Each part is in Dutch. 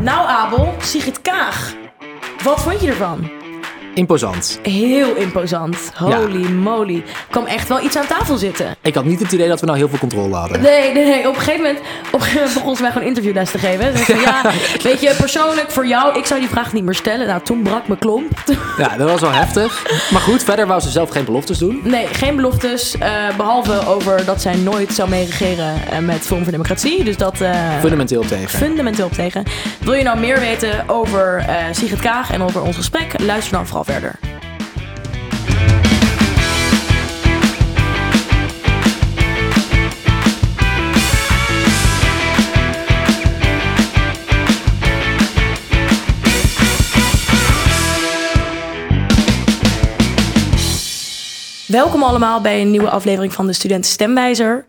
Nou, Abel, Sigrid Kaag. Wat vond je ervan? Imposant. Heel imposant. Holy moly. kwam echt wel iets aan tafel zitten. Ik had niet het idee dat we nou heel veel controle hadden. Nee, nee, nee. Op een gegeven moment, op een gegeven moment begon ze mij gewoon interviewles te geven. Dus van, ja, weet je, persoonlijk voor jou, ik zou die vraag niet meer stellen. Nou, toen brak mijn klomp. Ja, dat was wel heftig. Maar goed, verder wou ze zelf geen beloftes doen. Nee, geen beloftes. eh, behalve over dat zij nooit zou meeregeren eh, met Forum voor Democratie. Dus dat... eh, Fundamenteel tegen. fundamenteel op tegen. Wil je nou meer weten over eh Sigrid Kaag en over ons gesprek? Luister dan vooral verder. Welkom allemaal bij een nieuwe aflevering van de Studenten Stemwijzer.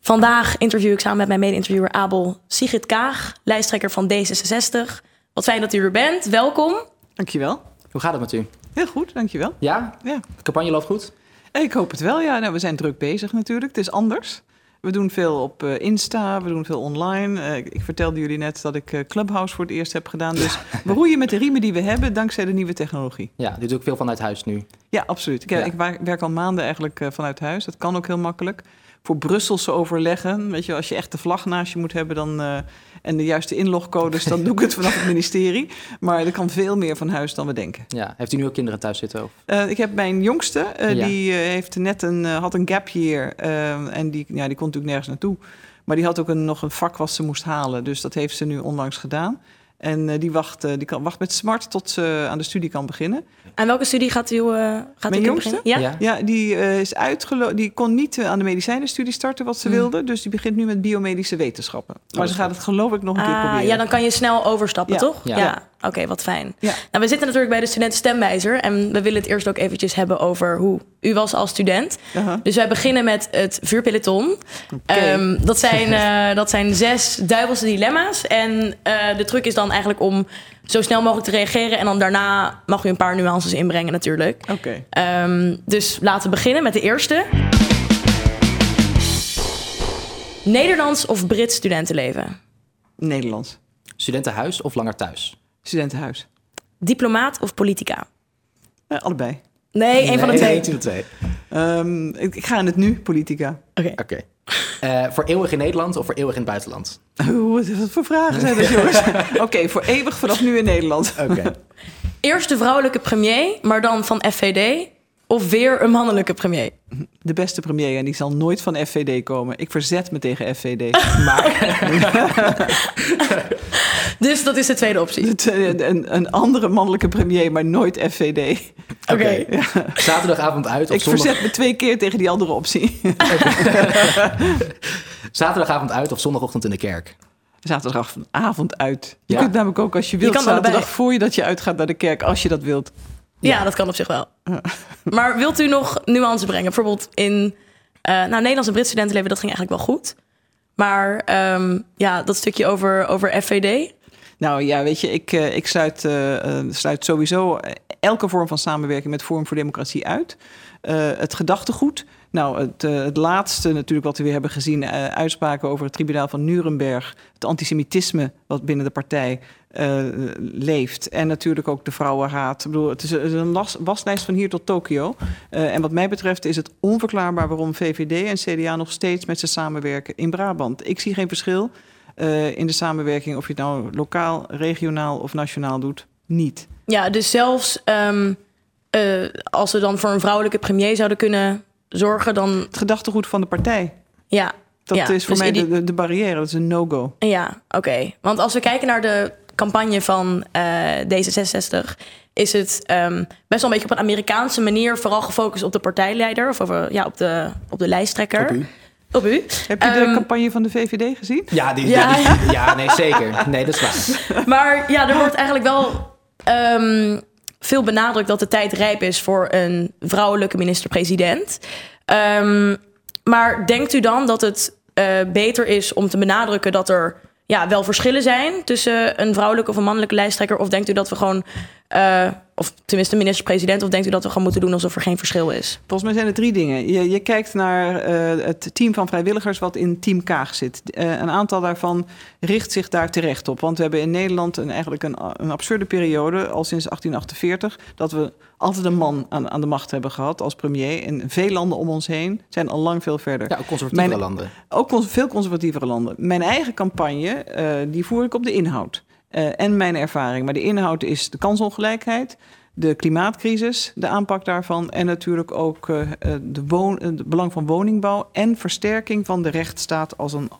Vandaag interview ik samen met mijn mede-interviewer Abel Sigrid Kaag, lijsttrekker van D66. Wat fijn dat u er bent. Welkom. Dankjewel. Hoe gaat het met u? Heel goed, dankjewel. Ja? Ja. De campagne loopt goed? Ik hoop het wel, ja. Nou, we zijn druk bezig natuurlijk. Het is anders. We doen veel op eh, Insta, we doen veel online. Eh, ik, vertelde jullie net dat ik eh, Clubhouse voor het eerst heb gedaan. Dus we roeien met de riemen die we hebben dankzij de nieuwe technologie. Ja, dit doe ik veel vanuit huis nu. Ja, absoluut. Ik, Ja. ik werk al maanden eigenlijk vanuit huis. Dat kan ook heel makkelijk. Voor Brusselse overleggen, weet je, als je echt de vlag naast je moet hebben dan, en de juiste inlogcodes, dan doe ik het vanaf het ministerie. Maar er kan veel meer van huis dan we denken. Ja. Heeft u nu ook kinderen thuis zitten? Of? Eh, ik heb mijn jongste, eh, Ja. die eh, heeft net een, had een gap year. en die, ja, die kon natuurlijk nergens naartoe. Maar die had ook een, nog een vak wat ze moest halen. Dus dat heeft ze nu onlangs gedaan. En eh, die, wacht, eh, die kan, wacht met smart tot ze aan de studie kan beginnen. Aan welke studie gaat u, eh gaat Mijn u jongste? beginnen? Ja? Ja, die eh, is uitgelo- Die kon niet aan de medicijnenstudie starten wat ze Hmm. wilde. Dus die begint nu met biomedische wetenschappen. Maar ze is gaat het geloof ik nog een keer Ah, proberen. ja, dan kan je snel overstappen, Ja. toch? Ja. Oké, wat fijn. Ja. Nou, we zitten natuurlijk bij de Studenten Stemwijzer. En we willen het eerst ook eventjes hebben over hoe u was als student. Aha. Dus wij beginnen met het vuurpeloton. Ehm, dat, zijn, eh, dat zijn zes duivelse dilemma's. En eh, de truc is dan eigenlijk om zo snel mogelijk te reageren. En dan daarna mag u een paar nuances inbrengen natuurlijk. Oké. Ehm, dus laten we beginnen met de eerste. Nederlands of Brits studentenleven? Nederlands. Studentenhuis of langer thuis? Studentenhuis. Diplomaat of politica? Eh, allebei. Nee, een van de Nee, twee. één van de twee. Ehm, ik, ik ga in het nu, politica. Oké. Oké. Eh, voor eeuwig in Nederland of voor eeuwig in het buitenland? Oeh, wat voor vragen zijn dat, jongens? Oké, voor eeuwig vanaf nu in Nederland. Oké. Eerste vrouwelijke premier, maar dan van FVD. Of weer een mannelijke premier? De beste premier en die zal nooit van FVD komen. Ik verzet me tegen FVD. maar Dus dat is de tweede optie. Een, een andere mannelijke premier, maar nooit FVD. Oké. zaterdagavond uit of Ik zondag... verzet me twee keer tegen die andere optie. zaterdagavond uit of zondagochtend in de kerk? Zaterdagavond uit. Je Ja. kunt namelijk ook als je wilt kan zaterdag voor je dat je uitgaat naar de kerk, als je dat wilt. Ja, dat kan op zich wel. Maar wilt u nog nuance brengen? Bijvoorbeeld in eh nou, Nederlands en Brits studentenleven, dat ging eigenlijk wel goed. Maar ehm, ja, dat stukje over, over FVD. Nou ja, weet je, ik, eh, ik sluit, eh, sluit sowieso elke vorm van samenwerking met Forum voor Democratie uit. Het gedachtegoed. Nou, het, het laatste natuurlijk wat we weer hebben gezien, eh, uitspraken over het tribunaal van Nuremberg, het antisemitisme wat binnen de partij eh, leeft en natuurlijk ook de vrouwenhaat. Ik bedoel, het is, een las- waslijst van hier tot Tokio. Eh, en wat mij betreft is het onverklaarbaar waarom VVD en CDA nog steeds met ze samenwerken in Brabant. Ik zie geen verschil eh, in de samenwerking, of je het nou lokaal, regionaal of nationaal doet, niet. Ja, dus zelfs ehm, eh, als we dan voor een vrouwelijke premier zouden kunnen zorgen, dan Het gedachtegoed van de partij, ja. dat ja, is voor dus mij in die- de, de, de barrière, dat is een no-go. Ja, oké. Want als we kijken naar de campagne van eh, D66, is het ehm, best wel een beetje op een Amerikaanse manier vooral gefocust op de partijleider of over, ja, op, de, op de lijsttrekker. Op u? Op u. Heb je Ehm, de campagne van de VVD gezien? Ja, die, Ja. die- ja, nee, zeker. Nee, dat is waar. Maar ja, er wordt eigenlijk wel ehm, veel benadrukt dat de tijd rijp is voor een vrouwelijke minister-president. Ehm, maar denkt u dan dat het eh, beter is om te benadrukken dat er ja, wel verschillen zijn tussen een vrouwelijke of een mannelijke lijsttrekker? Of denkt u dat we gewoon Uh, of tenminste minister-president? Of denkt u dat we gewoon moeten doen alsof er geen verschil is? Volgens mij zijn er drie dingen. Je, je kijkt naar uh, het team van vrijwilligers wat in Team Kaag zit. Uh, een aantal daarvan richt zich daar terecht op. Want we hebben in Nederland een, eigenlijk een, een absurde periode, al sinds 1848, dat we altijd een man aan, aan de macht hebben gehad als premier. En veel landen om ons heen zijn al lang veel verder. Ja, ook Mijn, landen. Ook cons veel conservatievere landen. Mijn eigen campagne, die voer ik op de inhoud. Uh, en mijn ervaring. Maar de inhoud is de kansongelijkheid, de klimaatcrisis, de aanpak daarvan en natuurlijk ook uh, de woon, het belang van woningbouw en versterking van de rechtsstaat als een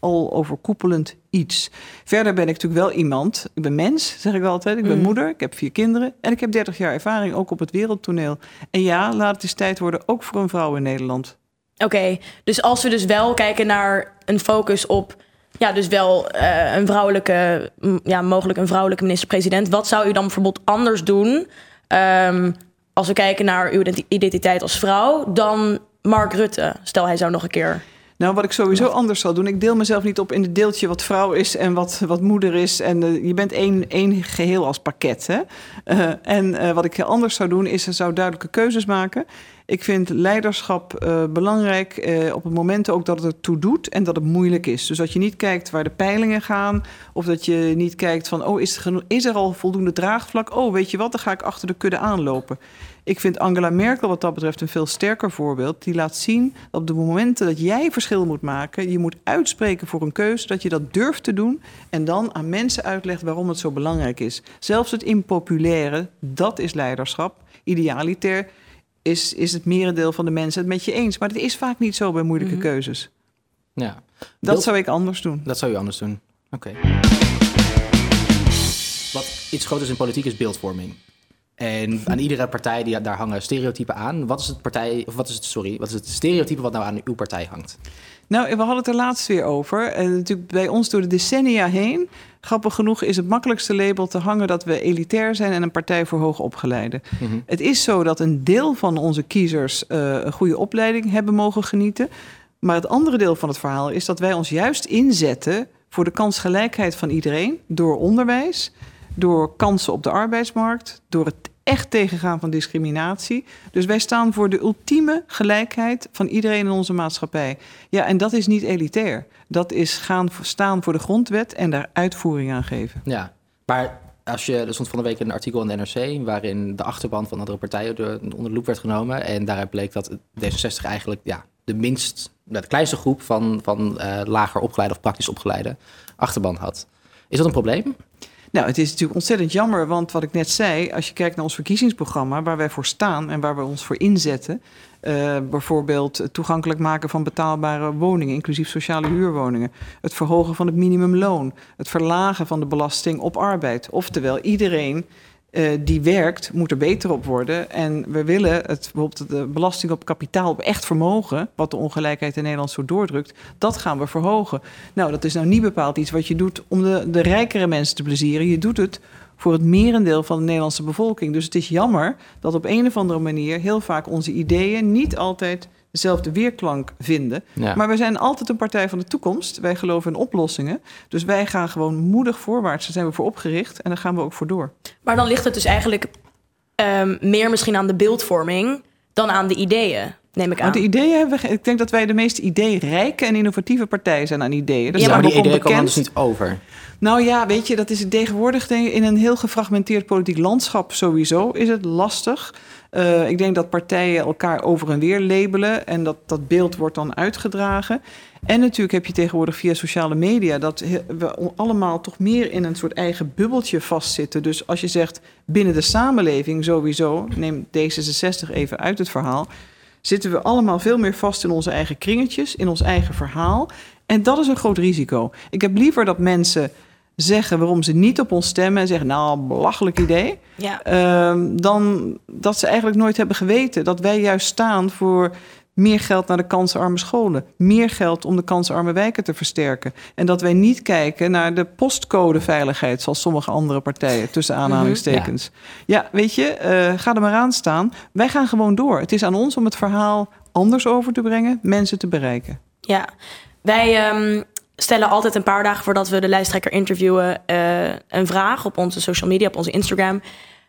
al overkoepelend iets. Verder ben ik natuurlijk wel iemand. Ik ben mens, zeg ik altijd. Ik ben mm. moeder, ik heb vier kinderen en ik heb 30 jaar ervaring ook op het wereldtoneel. En ja, laat het eens tijd worden, ook voor een vrouw in Nederland. Oké, dus als we dus wel kijken naar een focus op ja, dus wel uh, een vrouwelijke, ja, mogelijk een vrouwelijke minister-president. Wat zou u dan bijvoorbeeld anders doen um, als we kijken naar uw identiteit als vrouw dan Mark Rutte? Stel, hij zou nog een keer. Nou, wat ik sowieso anders zal doen, ik deel mezelf niet op in het deeltje wat vrouw is en wat, wat moeder is. En uh, je bent één, één geheel als pakket. Hè? Uh, en wat ik anders zou doen, is er zou duidelijke keuzes maken. Ik vind leiderschap uh, belangrijk uh, op het moment ook dat het toe doet en dat het moeilijk is. Dus dat je niet kijkt waar de peilingen gaan. Of dat je niet kijkt van, oh, is er, is er al voldoende draagvlak? Oh, weet je wat, dan ga ik achter de kudde aanlopen. Ik vind Angela Merkel wat dat betreft een veel sterker voorbeeld. Die laat zien dat op de momenten dat jij verschil moet maken... je moet uitspreken voor een keuze, dat je dat durft te doen... en dan aan mensen uitlegt waarom het zo belangrijk is. Zelfs het impopulaire, dat is leiderschap. Idealiter is, is het merendeel van de mensen het met je eens. Maar het is vaak niet zo bij moeilijke mhm. keuzes. Ja. Dat zou ik anders doen. Dat zou je anders doen. Oké. Wat iets groter is in politiek is beeldvorming. En aan iedere partij die, daar hangen stereotypen aan. Wat is het partij, of wat is het, sorry, wat is het stereotype wat nou aan uw partij hangt? Nou, we hadden het er laatst weer over. En natuurlijk bij ons door de decennia heen. Grappig genoeg is het makkelijkste label te hangen dat we elitair zijn en een partij voor hoogopgeleiden. Mm Het is zo dat een deel van onze kiezers uh, een goede opleiding hebben mogen genieten. Maar het andere deel van het verhaal is dat wij ons juist inzetten voor de kansgelijkheid van iedereen door onderwijs, door kansen op de arbeidsmarkt, door het echt tegengaan van discriminatie. Dus wij staan voor de ultieme gelijkheid van iedereen in onze maatschappij. Ja, en dat is niet elitair. Dat is gaan staan voor de grondwet en daar uitvoering aan geven. Ja, maar als je, er stond van de week een artikel in de NRC... waarin de achterban van andere partijen onder de loep werd genomen. En daaruit bleek dat D66 eigenlijk ja, de minst, de kleinste groep... van, van uh, lager opgeleide of praktisch opgeleide achterban had. Is dat een probleem? Nou, het is natuurlijk ontzettend jammer, want wat ik net zei, als je kijkt naar ons verkiezingsprogramma, waar wij voor staan en waar we ons voor inzetten, uh, bijvoorbeeld het toegankelijk maken van betaalbare woningen, inclusief sociale huurwoningen, het verhogen van het minimumloon, het verlagen van de belasting op arbeid. Oftewel, iedereen uh, die werkt, moet er beter op worden. En we willen het, bijvoorbeeld de belasting op kapitaal, op echt vermogen, wat de ongelijkheid in Nederland zo doordrukt, dat gaan we verhogen. Nou, dat is nou niet bepaald iets wat je doet om de, de rijkere mensen te plezieren. Je doet het voor het merendeel van de Nederlandse bevolking. Dus het is jammer dat op een of andere manier heel vaak onze ideeën niet altijd dezelfde weerklank vinden. Maar we zijn altijd een partij van de toekomst. Wij geloven in oplossingen. Dus wij gaan gewoon moedig voorwaarts. Daar zijn we voor opgericht en daar gaan we ook voor door. Maar dan ligt het dus eigenlijk um, meer misschien aan de beeldvorming dan aan de ideeën. Neem ik aan. Want de ideeën hebben we, ik denk dat wij de meest ideerijke en innovatieve partij zijn aan ideeën. Dat ja, maar die ideeën komen dus niet over. Nou ja, weet je, dat is het tegenwoordig in een heel gefragmenteerd politiek landschap sowieso is het lastig. Uh, ik denk dat partijen elkaar over en weer labelen en dat dat beeld wordt dan uitgedragen. En natuurlijk heb je tegenwoordig via sociale media dat we allemaal toch meer in een soort eigen bubbeltje vastzitten. Dus als je zegt binnen de samenleving sowieso, neem D66 even uit het verhaal, zitten we allemaal veel meer vast in onze eigen kringetjes, in ons eigen verhaal. En dat is een groot risico. Ik heb liever dat mensen zeggen waarom ze niet op ons stemmen en zeggen, nou, belachelijk idee. Ja. Uh, dan dat ze eigenlijk nooit hebben geweten dat wij juist staan voor meer geld naar de kansarme scholen, meer geld om de kansarme wijken te versterken. En dat wij niet kijken naar de postcodeveiligheid, zoals sommige andere partijen, tussen mhm. aanhalingstekens. ja. weet je, uh, ga er maar aan staan. Wij gaan gewoon door. Het is aan ons om het verhaal anders over te brengen, mensen te bereiken. Ja, wij um, stellen altijd een paar dagen voordat we de lijsttrekker interviewen uh, een vraag op onze social media, op onze Instagram.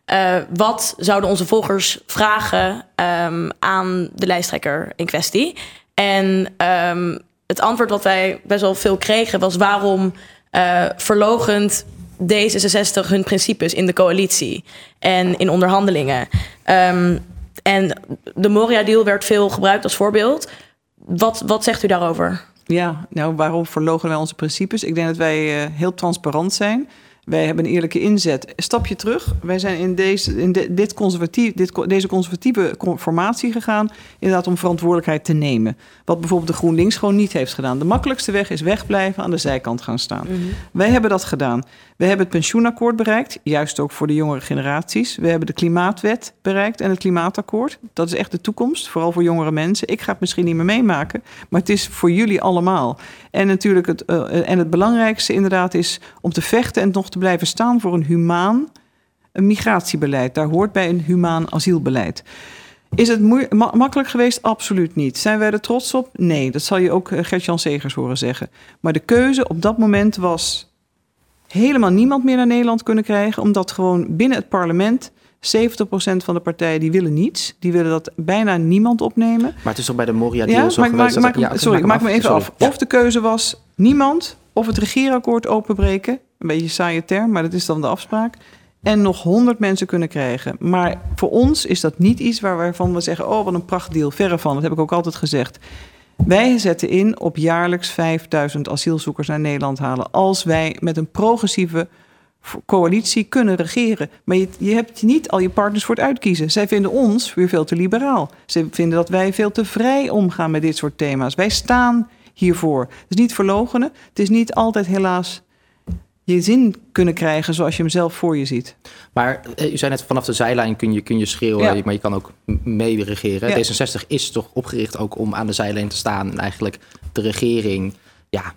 eh, wat zouden onze volgers vragen ehm, aan de lijsttrekker in kwestie? En ehm, het antwoord wat wij best wel veel kregen was waarom uh, verlogend D66 hun principes in de coalitie en in onderhandelingen. Um, en de Moria-deal werd veel gebruikt als voorbeeld. Wat, wat zegt u daarover? Ja, nou, waarom verlogen wij onze principes? Ik denk dat wij uh, heel transparant zijn. Wij hebben een eerlijke inzet. Stapje terug. Wij zijn in, deze, in de, dit conservatief, dit, deze conservatieve formatie gegaan. Inderdaad, om verantwoordelijkheid te nemen. Wat bijvoorbeeld de GroenLinks gewoon niet heeft gedaan. De makkelijkste weg is wegblijven, aan de zijkant gaan staan. Mm -hmm. Wij hebben dat gedaan. We hebben het pensioenakkoord bereikt, juist ook voor de jongere generaties. We hebben de klimaatwet bereikt en het klimaatakkoord. Dat is echt de toekomst, vooral voor jongere mensen. Ik ga het misschien niet meer meemaken, maar het is voor jullie allemaal. En natuurlijk het, uh, en het belangrijkste inderdaad is om te vechten en nog te blijven staan voor een humaan een migratiebeleid. Daar hoort bij een humaan asielbeleid. Is het ma makkelijk geweest? Absoluut niet. Zijn wij er trots op? Nee, dat zal je ook Gert-Jan Segers horen zeggen. Maar de keuze op dat moment was helemaal niemand meer naar Nederland kunnen krijgen, omdat gewoon binnen het parlement 70% van de partijen die willen niets. Die willen dat bijna niemand opnemen. Maar het is toch bij de Moria-deal ja, zo maak, geweest? Maak, dat, maak, sorry, maak maak me even sorry. af. Of de keuze was niemand, of het regeerakkoord openbreken. Een beetje saaie term, maar dat is dan de afspraak. En nog 100 mensen kunnen krijgen. Maar voor ons is dat niet iets waarvan we zeggen... oh, wat een prachtdeal, verre van. Dat heb ik ook altijd gezegd. Wij zetten in op jaarlijks 5000 asielzoekers naar Nederland halen. Als wij met een progressieve coalitie kunnen regeren. Maar je, je hebt niet al je partners voor het uitkiezen. Zij vinden ons weer veel te liberaal. Ze vinden dat wij veel te vrij omgaan met dit soort thema's. Wij staan hiervoor. Het is niet verlogenen. Het is niet altijd helaas je zin kunnen krijgen zoals je hem zelf voor je ziet. Maar u zei net, vanaf de zijlijn kun je, kun je schreeuwen, ja. maar je kan ook mee regeren. Ja. D66 is toch opgericht ook om aan de zijlijn te staan en eigenlijk de regering ja,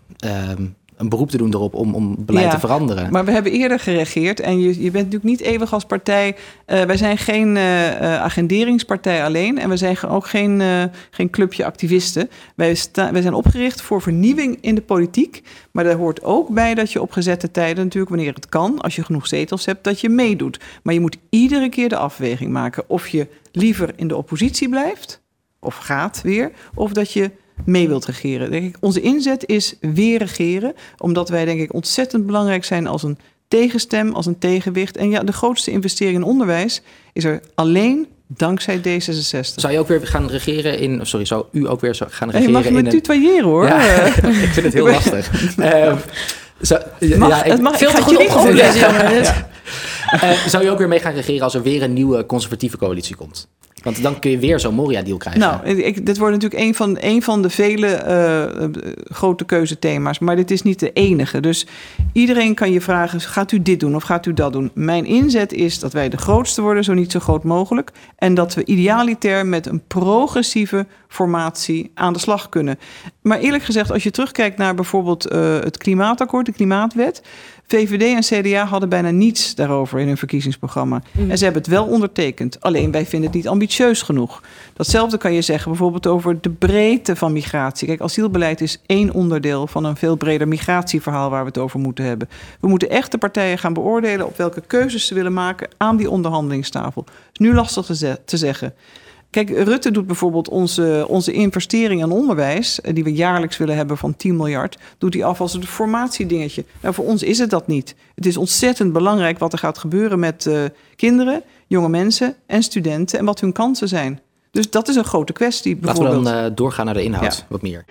um, een beroep te doen erop om, om beleid ja, te veranderen. Maar we hebben eerder geregeerd en je, je bent natuurlijk niet eeuwig als partij. Uh, wij zijn geen uh, agenderingspartij alleen en we zijn ook geen, uh, geen clubje activisten. Wij, sta, wij zijn opgericht voor vernieuwing in de politiek. Maar daar hoort ook bij dat je op gezette tijden, natuurlijk wanneer het kan, als je genoeg zetels hebt, dat je meedoet. Maar je moet iedere keer de afweging maken of je liever in de oppositie blijft, of gaat weer, of dat je mee wilt regeren. Denk ik, onze inzet is weer regeren, omdat wij denk ik ontzettend belangrijk zijn als een tegenstem, als een tegenwicht. En ja, de grootste investering in onderwijs is er alleen dankzij D66. Zou je ook weer gaan regeren in... Sorry, zou u ook weer gaan Hey, regeren mag je me in... een- tutoyeren hoor? Ja, ik vind het heel lastig. Ehm, mag, ja, ik- het mag, Veel ik te ga het goed opgevoed, opvoeden. deze jongen. eh, zou je ook weer mee gaan regeren als er weer een nieuwe conservatieve coalitie komt? Want dan kun je weer zo'n Moria-deal krijgen. Nou, ik, dit wordt natuurlijk een van, een van de vele eh, grote keuzethema's. Maar dit is niet de enige. Dus iedereen kan je vragen, gaat u dit doen of gaat u dat doen? Mijn inzet is dat wij de grootste worden, zo niet zo groot mogelijk. En dat we idealiter met een progressieve formatie aan de slag kunnen. Maar eerlijk gezegd, als je terugkijkt naar bijvoorbeeld eh, het klimaatakkoord, de klimaatwet... VVD en CDA hadden bijna niets daarover in hun verkiezingsprogramma. En ze hebben het wel ondertekend. Alleen wij vinden het niet ambitieus genoeg. Datzelfde kan je zeggen bijvoorbeeld over de breedte van migratie. Kijk, asielbeleid is één onderdeel van een veel breder migratieverhaal waar we het over moeten hebben. We moeten echt de partijen gaan beoordelen op welke keuzes ze willen maken aan die onderhandelingstafel. Het is nu lastig te, ze- te zeggen. Kijk, Rutte doet bijvoorbeeld onze, onze investering in onderwijs, eh, die we jaarlijks willen hebben van 10 miljard, doet hij af als een formatiedingetje. Nou, voor ons is het dat niet. Het is ontzettend belangrijk wat er gaat gebeuren met eh, kinderen, jonge mensen en studenten en wat hun kansen zijn. Dus dat is een grote kwestie Laten we bijvoorbeeld. dan eh, doorgaan naar de inhoud, Ja. wat meer.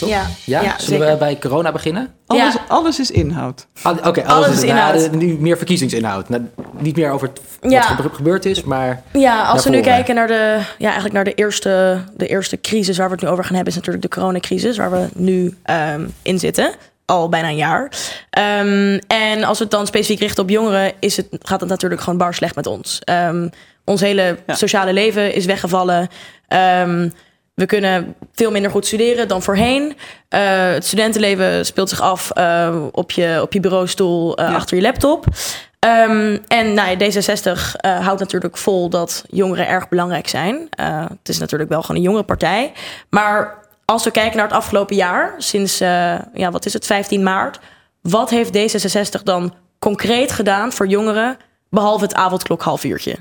Toch? Ja, Ja? ja, Zullen zeker. we bij corona beginnen? alles, ja. alles is inhoud. Ah, Oké, Alles alles is inhoud. nou, nu meer verkiezingsinhoud. Nou, niet meer over het, wat gebe- gebeurd is, maar Ja, als we nu kijken naar de, ja, eigenlijk naar de eerste, de eerste crisis waar we het nu over gaan hebben, is natuurlijk de coronacrisis, waar we nu ehm, in zitten. Al bijna een jaar. Ehm, en als we het dan specifiek richten op jongeren, is het, gaat het natuurlijk gewoon bar slecht met ons. Ehm, ons hele Ja. sociale leven is weggevallen. Ehm, we kunnen veel minder goed studeren dan voorheen. Eh, het studentenleven speelt zich af eh, op, je, op je bureaustoel eh, Ja. achter je laptop. Ehm, en nou, ja, D66 eh, houdt natuurlijk vol dat jongeren erg belangrijk zijn. Het is natuurlijk wel gewoon een jongere partij. Maar als we kijken naar het afgelopen jaar, sinds ja, wat is het, 15 maart. Wat heeft D66 dan concreet gedaan voor jongeren, behalve het avondklok half uurtje?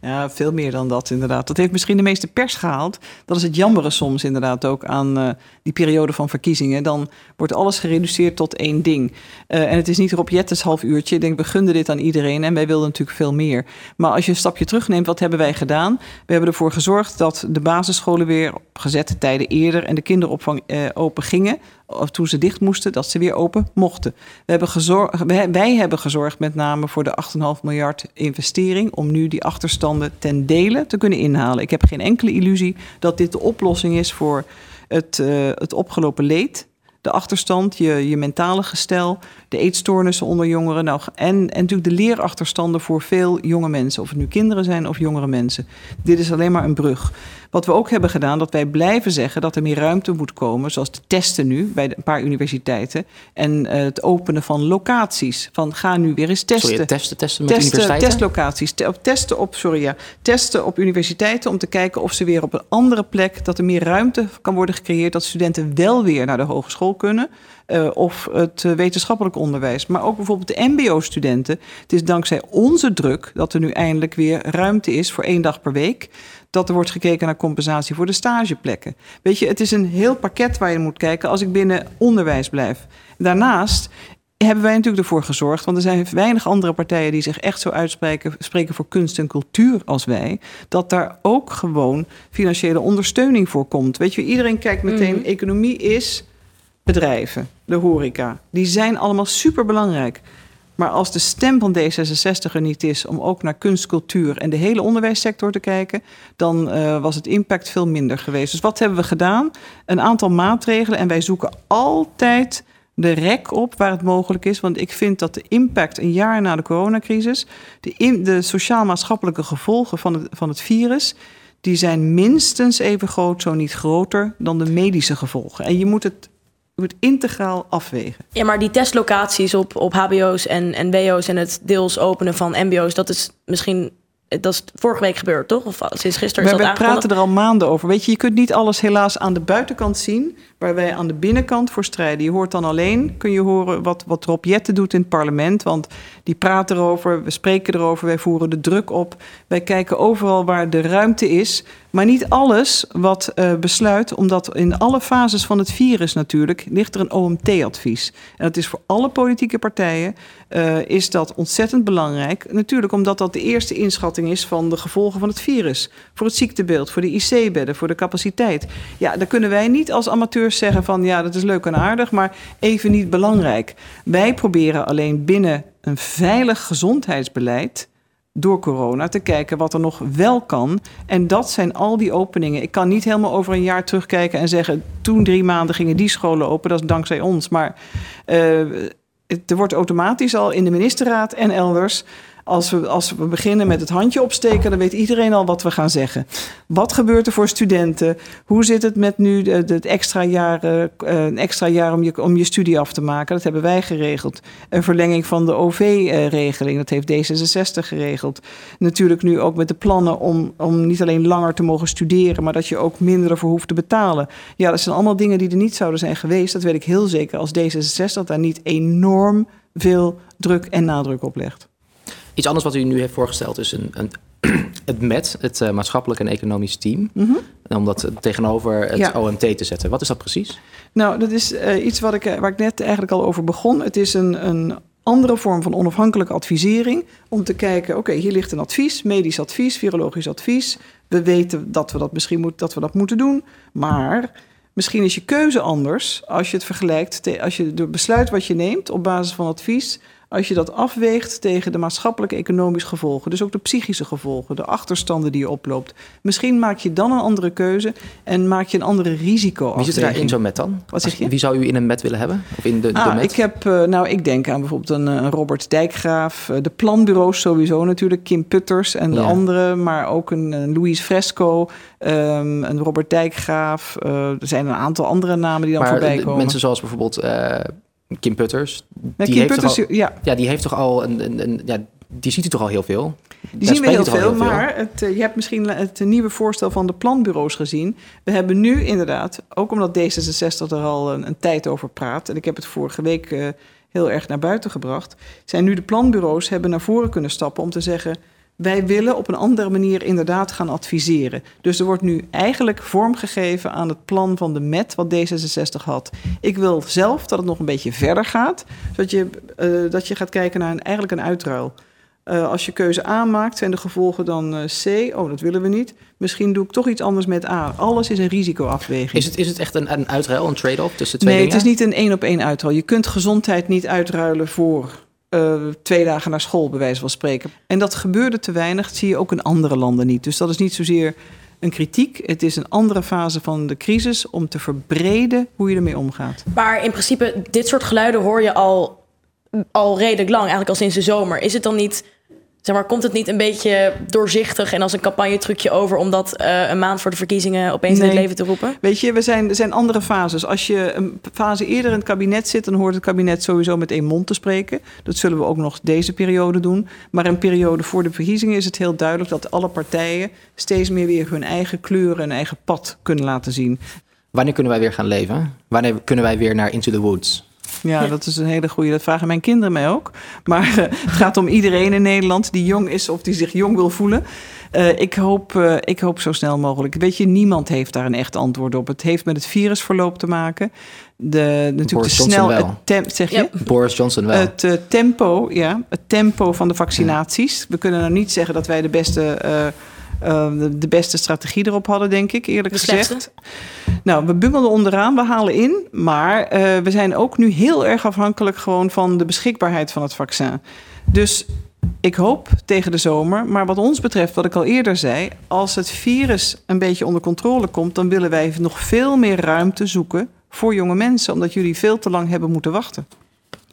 Ja, veel meer dan dat inderdaad. Dat heeft misschien de meeste pers gehaald. Dat is het jammere soms inderdaad ook aan uh, die periode van verkiezingen. Dan wordt alles gereduceerd tot één ding. Uh, en het is niet Rob Jettes half uurtje. Ik denk, we gunden dit aan iedereen en wij wilden natuurlijk veel meer. Maar als je een stapje terugneemt, wat hebben wij gedaan? We hebben ervoor gezorgd dat de basisscholen weer op gezette tijden eerder... en de kinderopvang uh, open gingen of toen ze dicht moesten, dat ze weer open mochten. We hebben gezorgd, wij, hebben gezorgd met name voor de 8,5 miljard investering om nu die achterstanden ten dele te kunnen inhalen. Ik heb geen enkele illusie dat dit de oplossing is voor het, uh, het opgelopen leed de achterstand, je, je mentale gestel, de eetstoornissen onder jongeren. Nou, en, en natuurlijk de leerachterstanden voor veel jonge mensen, of het nu kinderen zijn of jongere mensen. Dit is alleen maar een brug. Wat we ook hebben gedaan, dat wij blijven zeggen dat er meer ruimte moet komen, zoals de testen nu bij een paar universiteiten. En uh, het openen van locaties. Van ga nu weer eens testen. Sorry, testen, testen met testen, universiteiten? Testlocaties. Te, testen op, sorry, ja, testen op universiteiten om te kijken of ze weer op een andere plek, dat er meer ruimte kan worden gecreëerd, dat studenten wel weer naar de hogeschool kunnen. Uh, of het uh, wetenschappelijk onderwijs. Maar ook bijvoorbeeld de MBO-studenten. Het is dankzij onze druk dat er nu eindelijk weer ruimte is voor één dag per week. Dat er wordt gekeken naar compensatie voor de stageplekken. Weet je, het is een heel pakket waar je moet kijken als ik binnen onderwijs blijf. Daarnaast hebben wij natuurlijk ervoor gezorgd, want er zijn weinig andere partijen die zich echt zo uitspreken spreken voor kunst en cultuur als wij, dat daar ook gewoon financiële ondersteuning voor komt. Weet je, iedereen kijkt meteen, mm. economie is bedrijven, de horeca. Die zijn allemaal superbelangrijk. Maar als de stem van D66 er niet is om ook naar kunst, cultuur en de hele onderwijssector te kijken, dan uh, was het impact veel minder geweest. Dus wat hebben we gedaan? Een aantal maatregelen en wij zoeken altijd de rek op waar het mogelijk is. Want ik vind dat de impact een jaar na de coronacrisis, de, de sociaal-maatschappelijke gevolgen van het, van het virus, die zijn minstens even groot, zo niet groter, dan de medische gevolgen. En je moet het je moet integraal afwegen. Ja, maar die testlocaties op, op HBO's en, en WO's en het deels openen van MBO's, dat is misschien. Dat is vorige week gebeurd, toch? Of sinds gisteren is we, dat We praten er al maanden over. Weet je, je kunt niet alles helaas aan de buitenkant zien waar wij aan de binnenkant voor strijden. Je hoort dan alleen, kun je horen wat, wat Rob Jetten doet in het parlement. Want die praat erover, we spreken erover, wij voeren de druk op. Wij kijken overal waar de ruimte is. Maar niet alles wat uh, besluit, omdat in alle fases van het virus natuurlijk ligt er een OMT-advies. En dat is voor alle politieke partijen uh, is dat ontzettend belangrijk. Natuurlijk omdat dat de eerste inschatting is van de gevolgen van het virus. Voor het ziektebeeld, voor de IC-bedden, voor de capaciteit. Ja, daar kunnen wij niet als amateurs zeggen van ja, dat is leuk en aardig, maar even niet belangrijk. Wij proberen alleen binnen een veilig gezondheidsbeleid door corona te kijken wat er nog wel kan. En dat zijn al die openingen. Ik kan niet helemaal over een jaar terugkijken en zeggen... toen drie maanden gingen die scholen open, dat is dankzij ons. Maar uh, er wordt automatisch al in de ministerraad en elders als we, als we beginnen met het handje opsteken, dan weet iedereen al wat we gaan zeggen. Wat gebeurt er voor studenten? Hoe zit het met nu het extra jaar, uh, een extra jaar om je, om je studie af te maken? Dat hebben wij geregeld. Een verlenging van de OV-regeling, dat heeft D66 geregeld. Natuurlijk nu ook met de plannen om, om niet alleen langer te mogen studeren, maar dat je ook minder ervoor hoeft te betalen. Ja, dat zijn allemaal dingen die er niet zouden zijn geweest. Dat weet ik heel zeker als D66 daar niet enorm veel druk en nadruk op legt. Iets anders wat u nu heeft voorgesteld is een, een het MET, het uh, maatschappelijk en economisch team. Mm -hmm. Om dat tegenover het ja. OMT te zetten. Wat is dat precies? Nou, dat is uh, iets wat ik, waar ik net eigenlijk al over begon. Het is een, een andere vorm van onafhankelijke advisering. Om te kijken, oké, okay, hier ligt een advies, medisch advies, virologisch advies. We weten dat we dat misschien moet, dat we dat moeten doen. Maar misschien is je keuze anders als je het vergelijkt. Als je het besluit wat je neemt op basis van advies als je dat afweegt tegen de maatschappelijke economische gevolgen, dus ook de psychische gevolgen, de achterstanden die je oploopt, misschien maak je dan een andere keuze en maak je een andere risico. Wie zit er in zo'n met dan? Wat zeg je? Wie zou u in een met willen hebben? Of in de, ah, de? Ik heb, uh, nou, ik denk aan bijvoorbeeld een, een Robert Dijkgraaf, uh, de planbureaus sowieso natuurlijk, Kim Putters en de ja. andere, maar ook een, een Louise Fresco, um, een Robert Dijkgraaf. Uh, er zijn een aantal andere namen die dan maar voorbij komen. Mensen zoals bijvoorbeeld Kim Putters. Die, Kim heeft Putters, al, ja. ja, die heeft toch al een, een, een ja, die ziet u toch al heel veel? Die Daar zien we heel u toch veel, maar het, eh, je hebt misschien het nieuwe voorstel van de planbureaus gezien. We hebben nu inderdaad, ook omdat D66 er al een, een tijd over praat... en ik heb het vorige week uh, heel erg naar buiten gebracht... zijn nu de planbureaus hebben naar voren kunnen stappen om te zeggen... wij willen op een andere manier inderdaad gaan adviseren. Dus er wordt nu eigenlijk vormgegeven aan het plan van de MET wat D66 had. Ik wil zelf dat het nog een beetje verder gaat... zodat je, uh, dat je gaat kijken naar een, eigenlijk een uitruil... Uh, als je keuze A maakt, zijn de gevolgen dan uh, C. Oh, dat willen we niet. Misschien doe ik toch iets anders met A. Alles is een risicoafweging. Is het, is het echt een, een uitruil, een trade-off tussen twee nee, dingen? Nee, het is niet een één op één uitruil. Je kunt gezondheid niet uitruilen voor uh, twee dagen naar school, bij wijze van spreken. En dat gebeurde te weinig. Zie je ook in andere landen niet. Dus dat is niet zozeer een kritiek. Het is een andere fase van de crisis om te verbreden hoe je ermee omgaat. Maar in principe, dit soort geluiden hoor je al, al redelijk lang, eigenlijk al sinds de zomer. Is het dan niet Zeg maar, komt het niet een beetje doorzichtig en als een campagnetrucje over om dat uh, een maand voor de verkiezingen opeens nee. in het leven te roepen? Weet je, we zijn, er zijn andere fases. Als je een fase eerder in het kabinet zit, dan hoort het kabinet sowieso met één mond te spreken. Dat zullen we ook nog deze periode doen. Maar een periode voor de verkiezingen is het heel duidelijk dat alle partijen steeds meer weer hun eigen kleuren en eigen pad kunnen laten zien. Wanneer kunnen wij weer gaan leven? Wanneer kunnen wij weer naar Into the Woods? Ja, dat is een hele goede. Dat vragen mijn kinderen mij ook. Maar uh, het gaat om iedereen in Nederland die jong is of die zich jong wil voelen. Uh, ik, hoop, uh, ik hoop zo snel mogelijk. Weet je, niemand heeft daar een echt antwoord op. Het heeft met het virusverloop te maken. De, natuurlijk Boris te snel. Johnson wel. Tem, zeg je? Yep. Boris Johnson wel. Het uh, tempo, ja, het tempo van de vaccinaties. We kunnen nou niet zeggen dat wij de beste. Uh, de, de, beste strategie erop hadden, denk ik, eerlijk de gezegd. Slechtste. Nou, we bungelden onderaan, we halen in. Maar uh, we zijn ook nu heel erg afhankelijk gewoon van de beschikbaarheid van het vaccin. Dus ik hoop tegen de zomer. Maar wat ons betreft, wat ik al eerder zei, als het virus een beetje onder controle komt, dan willen wij nog veel meer ruimte zoeken voor jonge mensen, omdat jullie veel te lang hebben moeten wachten.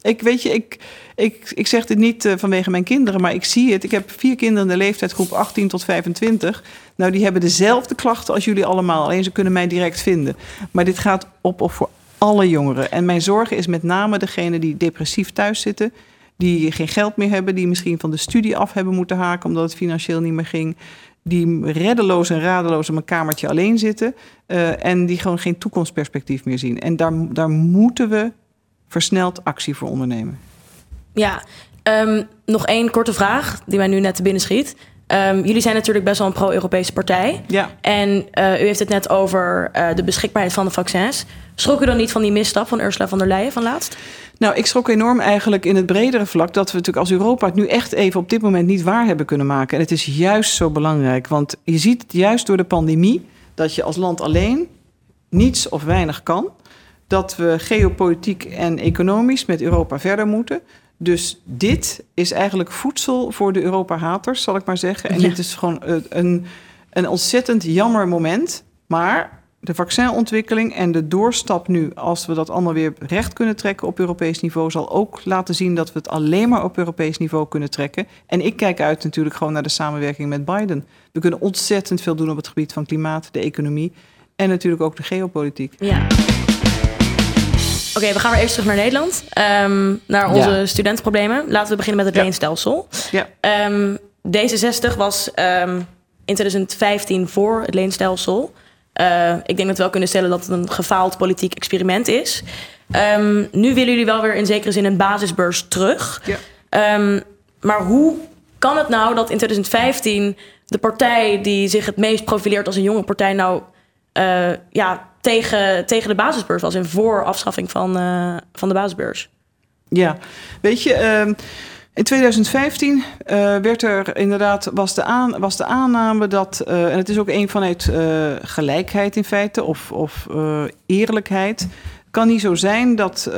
Ik weet je, ik, ik, ik zeg dit niet uh, vanwege mijn kinderen, maar ik zie het. Ik heb vier kinderen in de leeftijdsgroep 18 tot 25. Nou, die hebben dezelfde klachten als jullie allemaal. Alleen ze kunnen mij direct vinden. Maar dit gaat op of voor alle jongeren. En mijn zorg is met name degene die depressief thuis zitten. Die geen geld meer hebben. Die misschien van de studie af hebben moeten haken omdat het financieel niet meer ging. Die reddeloos en radeloos in een kamertje alleen zitten. Uh, en die gewoon geen toekomstperspectief meer zien. En daar, daar moeten we versneld actie voor ondernemen. Ja, um, nog één korte vraag die mij nu net te binnen schiet. Um, jullie zijn natuurlijk best wel een pro-Europese partij. Ja. En uh, u heeft het net over uh, de beschikbaarheid van de vaccins. Schrok u dan niet van die misstap van Ursula von der Leyen van laatst? Nou, ik schrok enorm eigenlijk in het bredere vlak dat we natuurlijk als Europa het nu echt even op dit moment niet waar hebben kunnen maken. En het is juist zo belangrijk, want je ziet juist door de pandemie dat je als land alleen niets of weinig kan dat we geopolitiek en economisch met Europa verder moeten. Dus dit is eigenlijk voedsel voor de Europa-haters, zal ik maar zeggen. En ja. dit is gewoon een, een ontzettend jammer moment. Maar de vaccinontwikkeling en de doorstap nu, als we dat allemaal weer recht kunnen trekken op Europees niveau, zal ook laten zien dat we het alleen maar op Europees niveau kunnen trekken. En ik kijk uit natuurlijk gewoon naar de samenwerking met Biden. We kunnen ontzettend veel doen op het gebied van klimaat, de economie en natuurlijk ook de geopolitiek. Ja. Oké, okay, we gaan weer even terug naar Nederland. Um, naar onze ja. studentenproblemen. Laten we beginnen met het Ja. leenstelsel. Ja. Um, D66 was um, in 2015 voor het leenstelsel. Uh, ik denk dat we wel kunnen stellen dat het een gefaald politiek experiment is. Nu willen jullie wel weer in zekere zin een basisbeurs terug. Ja. Maar hoe kan het nou dat in 2015 de partij die zich het meest profileert als een jonge partij nou uh, ja, tegen, tegen de basisbeurs was en voor afschaffing van, uh, van de basisbeurs? Ja, weet je, uh, in 2015 uh, werd er inderdaad, was de, aan, was de aanname dat, uh, en het is ook een vanuit gelijkheid in feite, of, of eerlijkheid. kan niet zo zijn dat,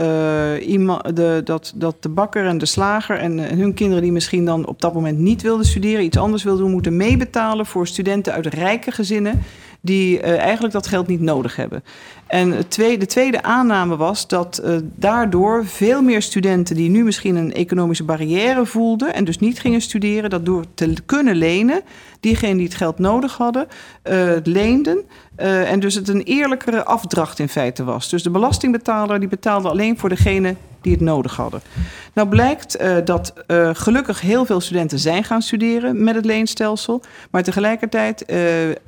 iemand, de, dat, dat de bakker en de slager en hun kinderen die misschien dan op dat moment niet wilden studeren, iets anders wilden doen, moeten meebetalen voor studenten uit rijke gezinnen die uh, eigenlijk dat geld niet nodig hebben. En tweede, de tweede aanname was dat uh, daardoor veel meer studenten die nu misschien een economische barrière voelden en dus niet gingen studeren, dat door te kunnen lenen, diegenen die het geld nodig hadden, uh, leenden. en dus het een eerlijkere afdracht in feite was. Dus de belastingbetaler die betaalde alleen voor degene die het nodig hadden. Nou blijkt uh, dat uh, gelukkig heel veel studenten zijn gaan studeren met het leenstelsel. Maar tegelijkertijd uh,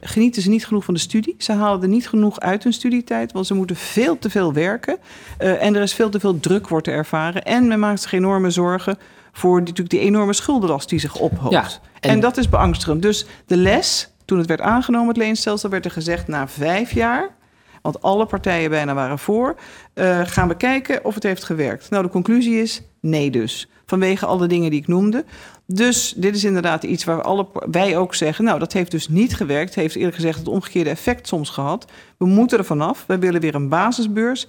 genieten ze niet genoeg van de studie. Ze halen er niet genoeg uit hun studietijd, want ze moeten veel te veel werken. en er is veel te veel druk wordt ervaren. En men maakt zich enorme zorgen voor die, natuurlijk die enorme schuldenlast die zich ophoopt. Ja, en... en dat is beangstigend. Dus de les, toen het werd aangenomen, het leenstelsel, werd er gezegd na vijf jaar want alle partijen bijna waren voor. Uh, gaan we kijken of het heeft gewerkt. Nou, de conclusie is nee dus. Vanwege alle dingen die ik noemde. Dus dit is inderdaad iets waar alle, wij ook zeggen... nou, dat heeft dus niet gewerkt. Het heeft eerlijk gezegd het omgekeerde effect soms gehad. We moeten er vanaf. We willen weer een basisbeurs...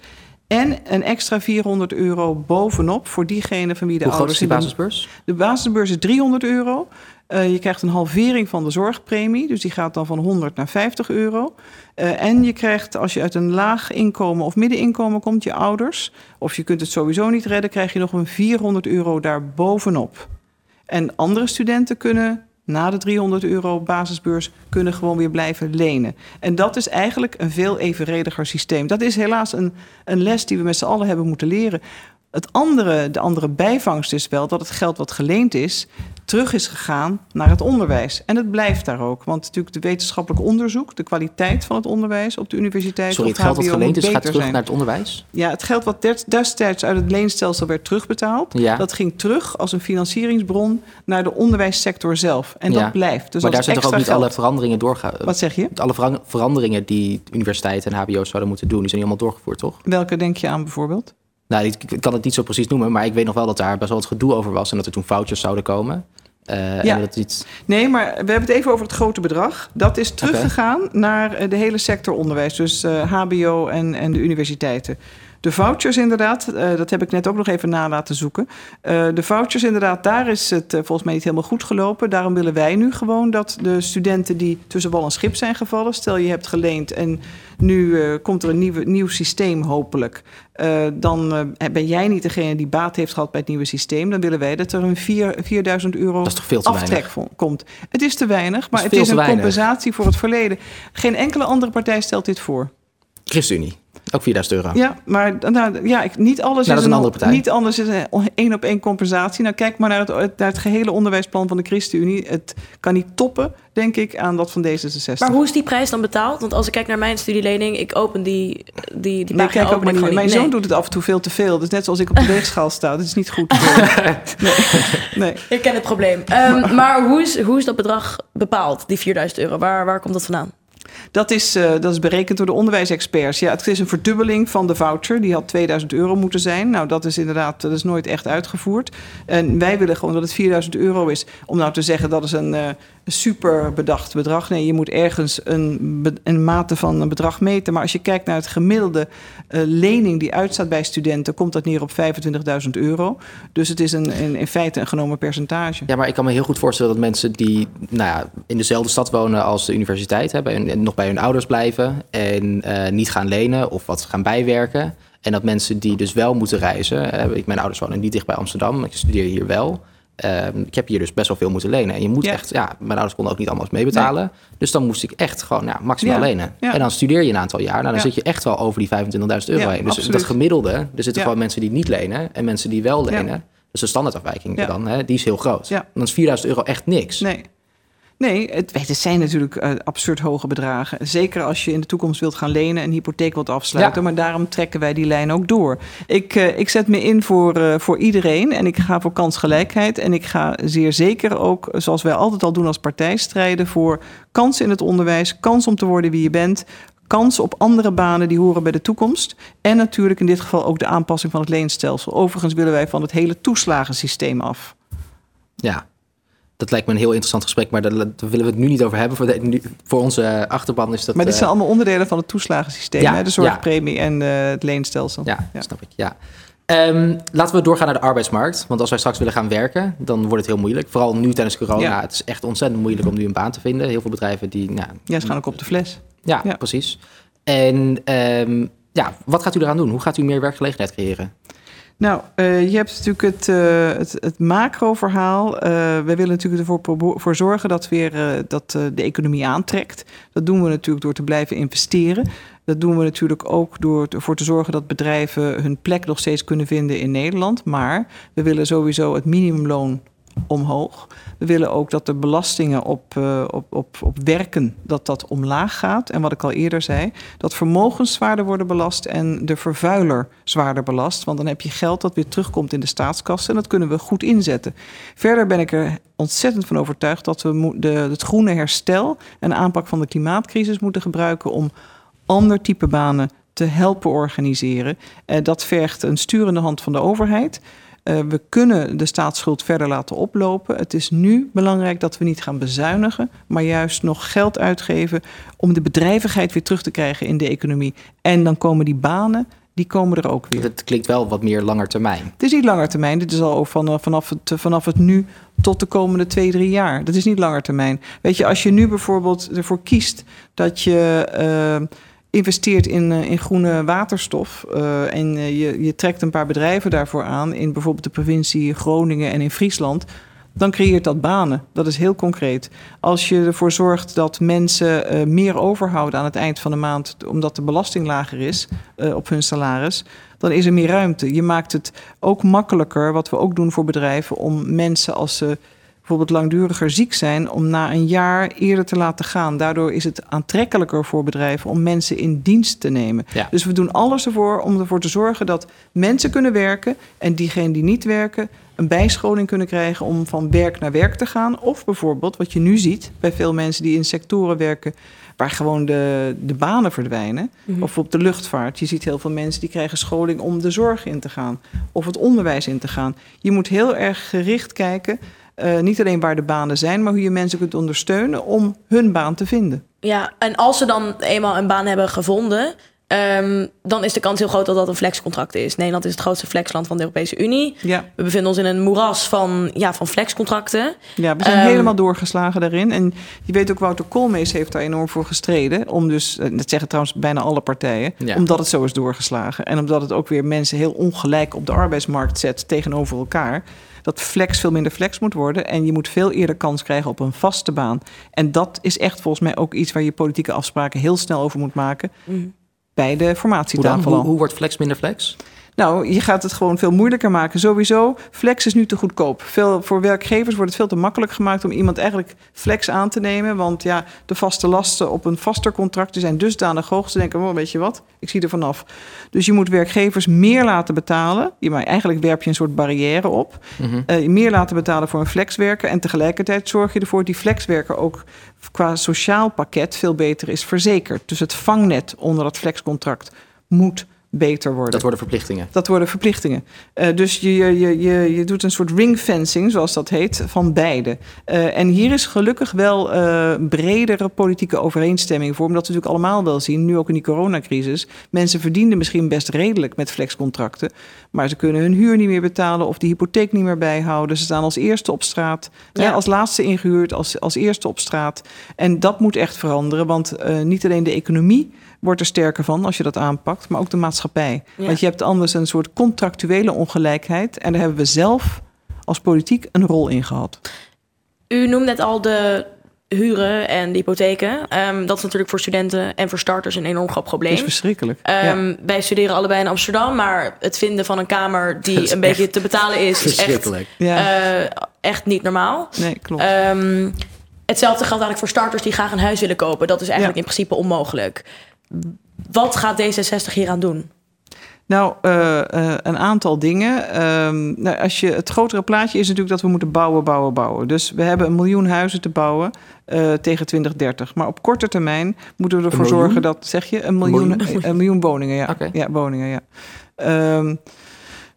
En een extra 400 euro bovenop voor diegene van wie de Hoe ouders... Hoe groot is die basisbeurs? De basisbeurs is 300 euro. Uh, je krijgt een halvering van de zorgpremie, dus die gaat dan van 100 naar 50 euro. Uh, en je krijgt, als je uit een laag inkomen of middeninkomen komt, je ouders, of je kunt het sowieso niet redden, krijg je nog een 400 euro daar bovenop. En andere studenten kunnen na de 300 euro basisbeurs kunnen gewoon weer blijven lenen. En dat is eigenlijk een veel evenrediger systeem. Dat is helaas een, een les die we met z'n allen hebben moeten leren. Het andere, de andere bijvangst is wel dat het geld wat geleend is, terug is gegaan naar het onderwijs. En het blijft daar ook. Want natuurlijk de wetenschappelijk onderzoek, de kwaliteit van het onderwijs op de universiteit. Sorry, het geld wat geleend is, gaat terug zijn. naar het onderwijs? Ja, het geld wat destijds uit het leenstelsel werd terugbetaald, ja. dat ging terug als een financieringsbron naar de onderwijssector zelf. En dat blijft. Dus maar daar zijn toch ook niet alle veranderingen doorgaan? Wat zeg je? Alle veranderingen die universiteiten en HBO's zouden moeten doen, die zijn niet allemaal doorgevoerd, toch? Welke denk je aan bijvoorbeeld? Nou, ik kan het niet zo precies noemen, maar ik weet nog wel dat daar best wel het gedoe over was en dat er toen foutjes zouden komen. Uh, ja. Dat iets... Nee, maar we hebben het even over het grote bedrag. Dat is teruggegaan okay. naar eh, de hele sector onderwijs, dus uh, HBO en, en de universiteiten. De vouchers inderdaad, uh, dat heb ik net ook nog even na laten zoeken. Uh, de vouchers inderdaad, daar is het uh, volgens mij niet helemaal goed gelopen. Daarom willen wij nu gewoon dat de studenten die tussen wal en schip zijn gevallen... stel je hebt geleend en nu komt er een nieuw, nieuw systeem hopelijk... dan ben jij niet degene die baat heeft gehad bij het nieuwe systeem. Dan willen wij dat er een 4, 4000 euro aftrek komt. Het is te weinig, maar is het is een compensatie voor het verleden. Geen enkele andere partij stelt dit voor. ChristenUnie. Ook 4000 euro. Ja, maar nou, ja, niet alles nou, is, een, andere partij. Niet alles is een één op één compensatie. Nou, kijk maar naar het, naar het gehele onderwijsplan van de ChristenUnie. Het kan niet toppen, denk ik, aan dat van D66. Maar hoe is die prijs dan betaald? Want als ik kijk naar mijn studielening, ik open die, die, die nee, kijk ook maar niet. Mijn nee. zoon doet het af en toe veel te veel. Dus net zoals ik op de weegschaal sta. Dat is niet goed. nee. nee. Ik ken het probleem. Um, maar hoe is, hoe is dat bedrag bepaald, die 4000 euro? Waar, waar komt dat vandaan? Dat is, uh, dat is berekend door de onderwijsexperts. Ja, het is een verdubbeling van de voucher. Die had 2000 euro moeten zijn. Nou, dat is inderdaad dat is nooit echt uitgevoerd. En wij willen gewoon dat het 4000 euro is. Om nou te zeggen dat is een, uh, super bedacht bedrag. Nee, je moet ergens een, een mate van een bedrag meten. Maar als je kijkt naar het gemiddelde uh, lening die uitstaat bij studenten, komt dat neer op 25.000 euro. Dus het is een, in, in feite een genomen percentage. Ja, maar ik kan me heel goed voorstellen dat mensen die nou ja, in dezelfde stad wonen als de universiteit, bij hun, nog bij hun ouders blijven en uh, niet gaan lenen of wat gaan bijwerken. En dat mensen die dus wel moeten reizen. Uh, ik, mijn ouders wonen niet dicht bij Amsterdam, ik studeer hier wel. Uh, ik heb hier dus best wel veel moeten lenen. En je moet ja. echt, ja, mijn ouders konden ook niet allemaal meebetalen. Nee. Dus dan moest ik echt gewoon ja, maximaal ja. lenen. En dan studeer je een aantal jaar. Nou, dan zit je echt wel over die 25.000 euro heen. Dus absoluut. dat gemiddelde, er zitten gewoon mensen die niet lenen en mensen die wel lenen. Dus de standaardafwijking dan, hè, die is heel groot. Dan is 4.000 euro echt niks. Nee. Nee, het, het zijn natuurlijk uh, absurd hoge bedragen. Zeker als je in de toekomst wilt gaan lenen en hypotheek wilt afsluiten. Ja. Maar daarom trekken wij die lijn ook door. Ik, uh, ik zet me in voor, uh, voor iedereen en ik ga voor kansgelijkheid. En ik ga zeer zeker ook, zoals wij altijd al doen als partij, strijden voor kansen in het onderwijs. Kans om te worden wie je bent kans op andere banen die horen bij de toekomst. En natuurlijk in dit geval ook de aanpassing van het leenstelsel. Overigens willen wij van het hele toeslagensysteem af. Ja, dat lijkt me een heel interessant gesprek, maar daar, willen we het nu niet over hebben. Voor, de, nu, voor onze achterban is dat... Maar dit zijn uh, allemaal onderdelen van het toeslagensysteem, ja, hè? de zorgpremie ja. en uh, het leenstelsel. Ja, ja, snap ik, ja. Um, laten we doorgaan naar de arbeidsmarkt. Want als wij straks willen gaan werken, dan wordt het heel moeilijk. Vooral nu tijdens corona. Ja. Het is echt ontzettend moeilijk om nu een baan te vinden. Heel veel bedrijven die... Nou, ja, ze gaan ook op de fles. Ja, ja. precies. En um, ja, wat gaat u eraan doen? Hoe gaat u meer werkgelegenheid creëren? Nou, uh, je hebt natuurlijk het, uh, het, het macro-verhaal. Uh, we willen natuurlijk ervoor voor zorgen dat, weer, dat de economie aantrekt. Dat doen we natuurlijk door te blijven investeren. Dat doen we natuurlijk ook door ervoor te zorgen dat bedrijven hun plek nog steeds kunnen vinden in Nederland. Maar we willen sowieso het minimumloon omhoog. We willen ook dat de belastingen op, uh, op, op, op werken, dat dat omlaag gaat. En wat ik al eerder zei, dat vermogens zwaarder worden belast en de vervuiler zwaarder belast. Want dan heb je geld dat weer terugkomt in de staatskassen en dat kunnen we goed inzetten. Verder ben ik er ontzettend van overtuigd dat we de, het groene herstel en aanpak van de klimaatcrisis moeten gebruiken om ander type banen te helpen organiseren. Uh, dat vergt een sturende hand van de overheid. Uh, we kunnen de staatsschuld verder laten oplopen. Het is nu belangrijk dat we niet gaan bezuinigen, maar juist nog geld uitgeven om de bedrijvigheid weer terug te krijgen in de economie. En dan komen die banen, die komen er ook weer. Het klinkt wel wat meer langer termijn. Het is niet langer termijn. Dit is al van, vanaf, het, vanaf het nu tot de komende twee, drie jaar. Dat is niet langer termijn. Weet je, als je nu bijvoorbeeld ervoor kiest dat je. Uh, investeert in, uh, in groene waterstof uh, en uh, je, je trekt een paar bedrijven daarvoor aan in bijvoorbeeld de provincie Groningen en in Friesland, dan creëert dat banen. Dat is heel concreet. Als je ervoor zorgt dat mensen meer overhouden aan het eind van de maand, omdat de belasting lager is op hun salaris, dan is er meer ruimte. Je maakt het ook makkelijker, wat we ook doen voor bedrijven, om mensen als ze bijvoorbeeld langduriger ziek zijn, om na een jaar eerder te laten gaan. Daardoor is het aantrekkelijker voor bedrijven om mensen in dienst te nemen. Ja. Dus we doen alles ervoor om ervoor te zorgen dat mensen kunnen werken en diegenen die niet werken een bijscholing kunnen krijgen om van werk naar werk te gaan. Of bijvoorbeeld, wat je nu ziet bij veel mensen die in sectoren werken waar gewoon de, de banen verdwijnen. Mhm. Of op de luchtvaart. Je ziet heel veel mensen die krijgen scholing om de zorg in te gaan. Of het onderwijs in te gaan. Je moet heel erg gericht kijken uh, niet alleen waar de banen zijn, maar hoe je mensen kunt ondersteunen om hun baan te vinden. Ja, en als ze dan eenmaal een baan hebben gevonden, Um, dan is de kans heel groot dat dat een flexcontract is. Nederland is het grootste flexland van de Europese Unie. Ja. We bevinden ons in een moeras van, ja, van flexcontracten. Ja, we zijn um, helemaal doorgeslagen daarin. En je weet ook, Wouter Koolmees heeft daar enorm voor gestreden. Om dus, eh, dat zeggen trouwens bijna alle partijen, ja. omdat het zo is doorgeslagen. En omdat het ook weer mensen heel ongelijk op de arbeidsmarkt zet tegenover elkaar dat flex veel minder flex moet worden. En je moet veel eerder kans krijgen op een vaste baan. En dat is echt volgens mij ook iets waar je politieke afspraken heel snel over moet maken. Mm. Bij de formatietafel. Hoe, hoe, hoe wordt flex minder flex? Nou, je gaat het gewoon veel moeilijker maken. Sowieso, flex is nu te goedkoop. Veel, voor werkgevers wordt het veel te makkelijk gemaakt om iemand eigenlijk flex aan te nemen. Want ja, de vaste lasten op een vaster contract zijn dusdanig hoog. Ze denken, oh, weet je wat, ik zie er vanaf. Dus je moet werkgevers meer laten betalen. Je, maar eigenlijk werp je een soort barrière op. Mm uh, meer laten betalen voor een flexwerker. En tegelijkertijd zorg je ervoor dat die flexwerker ook qua sociaal pakket veel beter is verzekerd. Dus het vangnet onder dat flexcontract moet beter worden. Dat worden verplichtingen. Dat worden verplichtingen. Uh, dus je, je, je, je doet een soort ringfencing, zoals dat heet, van beide. Uh, en hier is gelukkig wel uh, bredere politieke overeenstemming voor. Omdat we natuurlijk allemaal wel zien, nu ook in die coronacrisis. Mensen verdienen misschien best redelijk met flexcontracten. Maar ze kunnen hun huur niet meer betalen of de hypotheek niet meer bijhouden. Ze staan als eerste op straat. Ja. als laatste ingehuurd, als, als eerste op straat. En dat moet echt veranderen. Want niet alleen de economie wordt er sterker van als je dat aanpakt, maar ook de maatschappij. Want je hebt anders een soort contractuele ongelijkheid en daar hebben we zelf als politiek een rol in gehad. U noemde net al de huren en de hypotheken. Um, dat is natuurlijk voor studenten en voor starters een enorm groot probleem. Dat is verschrikkelijk. Um, Wij studeren allebei in Amsterdam, maar het vinden van een kamer die een beetje te betalen is, is echt, uh, echt niet normaal. Nee, klopt. Um, hetzelfde geldt eigenlijk voor starters die graag een huis willen kopen. Dat is eigenlijk in principe onmogelijk. Wat gaat D66 hier aan doen? Nou, uh, uh, een aantal dingen. Um, nou, als je, het grotere plaatje is natuurlijk dat we moeten bouwen, bouwen, bouwen. Dus we hebben een miljoen huizen te bouwen uh, tegen 2030. Maar op korte termijn moeten we ervoor zorgen dat, zeg je, een miljoen, een miljoen, een miljoen woningen. Ja, okay. ja woningen, ja. Um,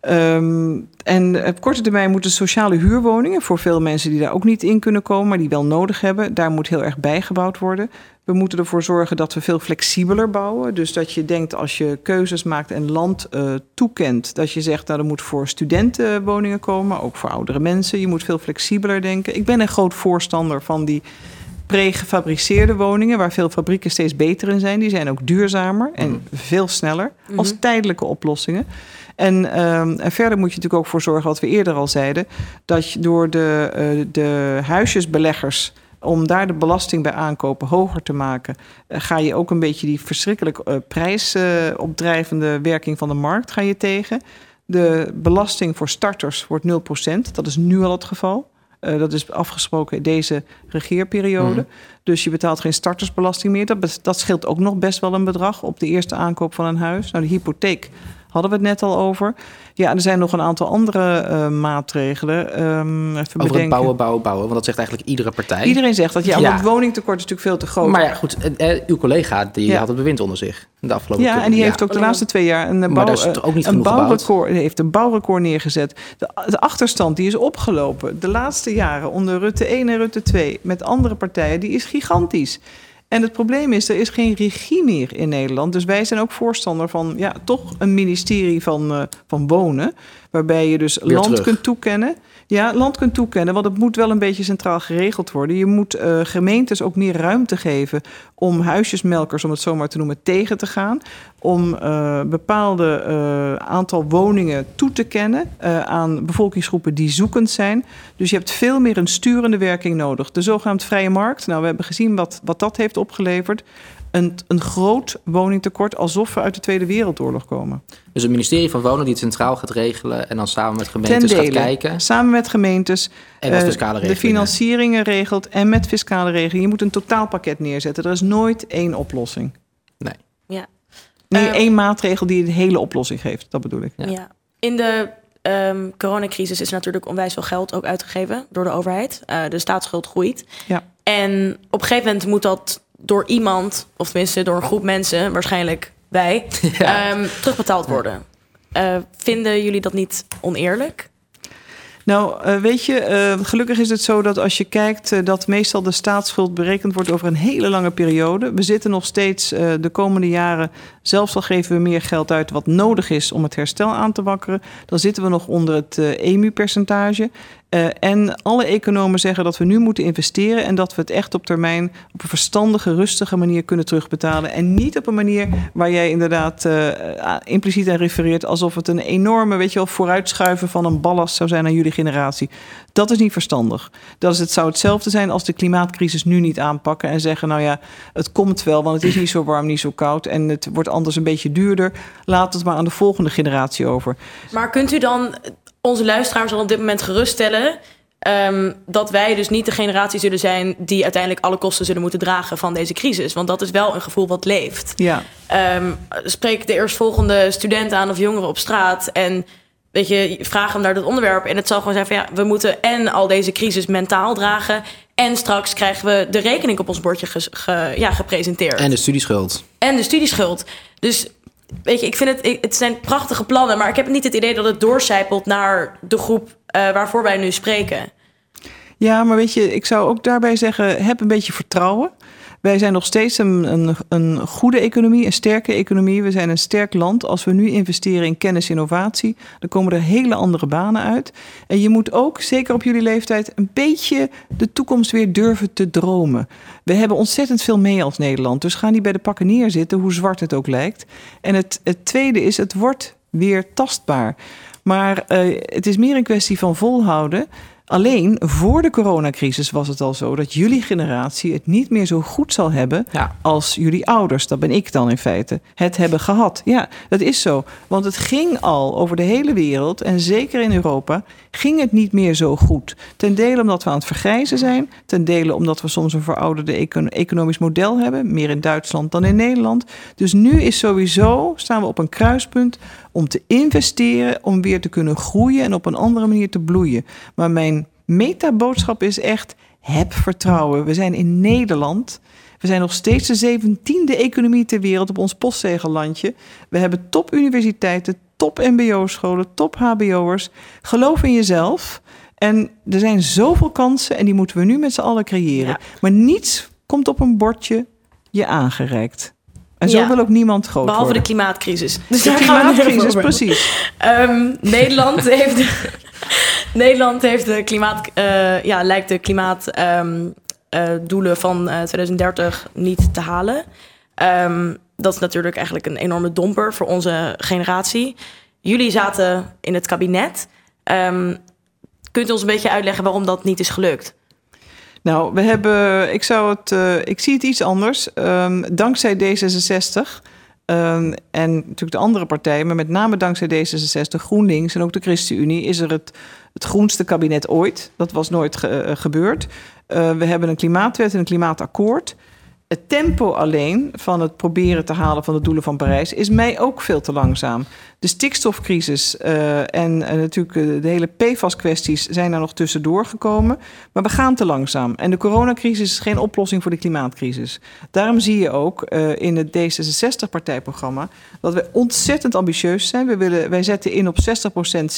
Um, en op korte termijn moeten sociale huurwoningen voor veel mensen die daar ook niet in kunnen komen, maar die wel nodig hebben, daar moet heel erg bijgebouwd worden. We moeten ervoor zorgen dat we veel flexibeler bouwen. Dus dat je denkt als je keuzes maakt en land uh, toekent, dat je zegt dat nou, er moet voor studenten woningen komen, maar ook voor oudere mensen. Je moet veel flexibeler denken. Ik ben een groot voorstander van die pregefabriceerde woningen, waar veel fabrieken steeds beter in zijn. Die zijn ook duurzamer en mm. veel sneller als mm -hmm. tijdelijke oplossingen. En, ehm, en verder moet je natuurlijk ook voor zorgen, wat we eerder al zeiden, dat je door de, uh, de huisjesbeleggers om daar de belasting bij aankopen hoger te maken, uh, ga je ook een beetje die verschrikkelijk uh, prijsopdrijvende werking van de markt ga je tegen. De belasting voor starters wordt 0%. Dat is nu al het geval. Uh, dat is afgesproken in deze regeerperiode. Mm. Dus je betaalt geen startersbelasting meer. Dat, dat scheelt ook nog best wel een bedrag op de eerste aankoop van een huis. Nou, de hypotheek hadden we het net al over. Ja, er zijn nog een aantal andere uh, maatregelen. Um, even over het bouwen, bouwen, bouwen. Want dat zegt eigenlijk iedere partij. Iedereen zegt dat. Ja, ja. het woningtekort is natuurlijk veel te groot. Maar ja, goed. Eh, uw collega die ja. had het bewind onder zich de afgelopen Ja, en die heeft ook de laatste twee jaar een, bouw, ook niet een bouwrecord, heeft een bouwrecord neergezet. De, de achterstand die is opgelopen de laatste jaren onder Rutte 1 en Rutte 2 met andere partijen, die is gigantisch. En het probleem is, er is geen regie meer in Nederland. Dus wij zijn ook voorstander van ja, toch een ministerie van, uh, van wonen. Waarbij je dus Weer land terug. kunt toekennen. Ja, land kunt toekennen, want het moet wel een beetje centraal geregeld worden. Je moet uh, gemeentes ook meer ruimte geven om huisjesmelkers, om het zo maar te noemen, tegen te gaan. Om uh, bepaalde uh, aantal woningen toe te kennen aan bevolkingsgroepen die zoekend zijn. Dus je hebt veel meer een sturende werking nodig. De zogenaamd vrije markt, nou we hebben gezien wat, wat dat heeft opgeleverd. Een, een groot woningtekort alsof we uit de Tweede Wereldoorlog komen. Dus een ministerie van Wonen die het centraal gaat regelen en dan samen met gemeentes gaat kijken. Samen met gemeentes. En met fiscale uh, de financieringen regelt en met fiscale regelingen. Je moet een totaalpakket neerzetten. Er is nooit één oplossing. Nee. Ja. Nee, um, één maatregel die de hele oplossing geeft. Dat bedoel ik. Ja. ja. In de um, coronacrisis is natuurlijk onwijs veel geld ook uitgegeven door de overheid. Uh, de staatsschuld groeit. Ja. En op een gegeven moment moet dat door iemand, of tenminste door een groep mensen, waarschijnlijk wij, ja. um, terugbetaald worden. Uh, vinden jullie dat niet oneerlijk? Nou, uh, weet je, uh, gelukkig is het zo dat als je kijkt uh, dat meestal de staatsschuld berekend wordt over een hele lange periode. We zitten nog steeds de komende jaren, zelfs al geven we meer geld uit wat nodig is om het herstel aan te wakkeren, dan zitten we nog onder het EMU-percentage. En alle economen zeggen dat we nu moeten investeren en dat we het echt op termijn op een verstandige, rustige manier kunnen terugbetalen. En niet op een manier waar jij inderdaad impliciet aan refereert alsof het een enorme, weet je wel, vooruitschuiven van een ballast zou zijn aan jullie generatie. Dat is niet verstandig. Dat is, het zou hetzelfde zijn als de klimaatcrisis nu niet aanpakken en zeggen, nou ja, het komt wel, want het is niet zo warm, niet zo koud en het wordt anders een beetje duurder. Laat het maar aan de volgende generatie over. Maar kunt u dan onze luisteraars al op dit moment geruststellen um, dat wij dus niet de generatie zullen zijn die uiteindelijk alle kosten zullen moeten dragen van deze crisis. Want dat is wel een gevoel wat leeft. Ja. Um, spreek de eerstvolgende student aan of jongeren op straat en weet je, vraag hem naar dat onderwerp. En het zal gewoon zijn van ja, we moeten en al deze crisis mentaal dragen. En straks krijgen we de rekening op ons bordje ge, ge, ja, gepresenteerd. En de studieschuld. En de studieschuld. Dus weet je, ik vind het, het zijn prachtige plannen, maar ik heb niet het idee dat het doorcijpelt naar de groep uh, waarvoor wij nu spreken. Ja, maar weet je, ik zou ook daarbij zeggen, heb een beetje vertrouwen. Wij zijn nog steeds een, een, een, goede economie, een sterke economie. We zijn een sterk land. Als we nu investeren in kennis en innovatie, dan komen er hele andere banen uit. En je moet ook, zeker op jullie leeftijd, een beetje de toekomst weer durven te dromen. We hebben ontzettend veel mee als Nederland. Dus ga niet bij de pakken neerzitten, hoe zwart het ook lijkt. En het, het tweede is, het wordt weer tastbaar. Maar uh, het is meer een kwestie van volhouden. Alleen voor de coronacrisis was het al zo dat jullie generatie het niet meer zo goed zal hebben ja. als jullie ouders, dat ben ik dan in feite, het hebben gehad. Ja, dat is zo. Want het ging al over de hele wereld en zeker in Europa ging het niet meer zo goed. Ten dele omdat we aan het vergrijzen zijn, ten dele omdat we soms een verouderde econ economisch model hebben, meer in Duitsland dan in Nederland. Dus nu is sowieso, staan we op een kruispunt om te investeren, om weer te kunnen groeien en op een andere manier te bloeien. Maar mijn metaboodschap is echt: heb vertrouwen. We zijn in Nederland. We zijn nog steeds de zeventiende economie ter wereld op ons postzegellandje. We hebben topuniversiteiten, top MBO-scholen, top HBO'ers. Geloof in jezelf. En er zijn zoveel kansen en die moeten we nu met z'n allen creëren. Ja. Maar niets komt op een bordje je aangereikt. En zo Ja. wil ook niemand groot Behalve de klimaatcrisis. Dus de we het klimaatcrisis, precies. Ehm, Nederland heeft de, Nederland heeft de klimaat, eh, ja, lijkt de klimaatdoelen doelen van eh, 2030 niet te halen. Ehm, dat is natuurlijk eigenlijk een enorme domper voor onze generatie. Jullie zaten in het kabinet. Kunt u ons een beetje uitleggen waarom dat niet is gelukt? Nou, we hebben, ik zou het, uh, ik zie het iets anders. Um, dankzij D66 um, en natuurlijk de andere partijen, maar met name dankzij D66, GroenLinks en ook de ChristenUnie, is er het, het groenste kabinet ooit. Dat was nooit ge, uh, gebeurd. Uh, we hebben een klimaatwet en een klimaatakkoord. Het tempo alleen van het proberen te halen van de doelen van Parijs is mij ook veel te langzaam. De stikstofcrisis uh, en uh, natuurlijk uh, de hele PFAS-kwesties zijn er nog tussendoor gekomen. Maar we gaan te langzaam. En de coronacrisis is geen oplossing voor de klimaatcrisis. Daarom zie je ook in het D66-partijprogramma dat we ontzettend ambitieus zijn. We willen, wij zetten in op 60%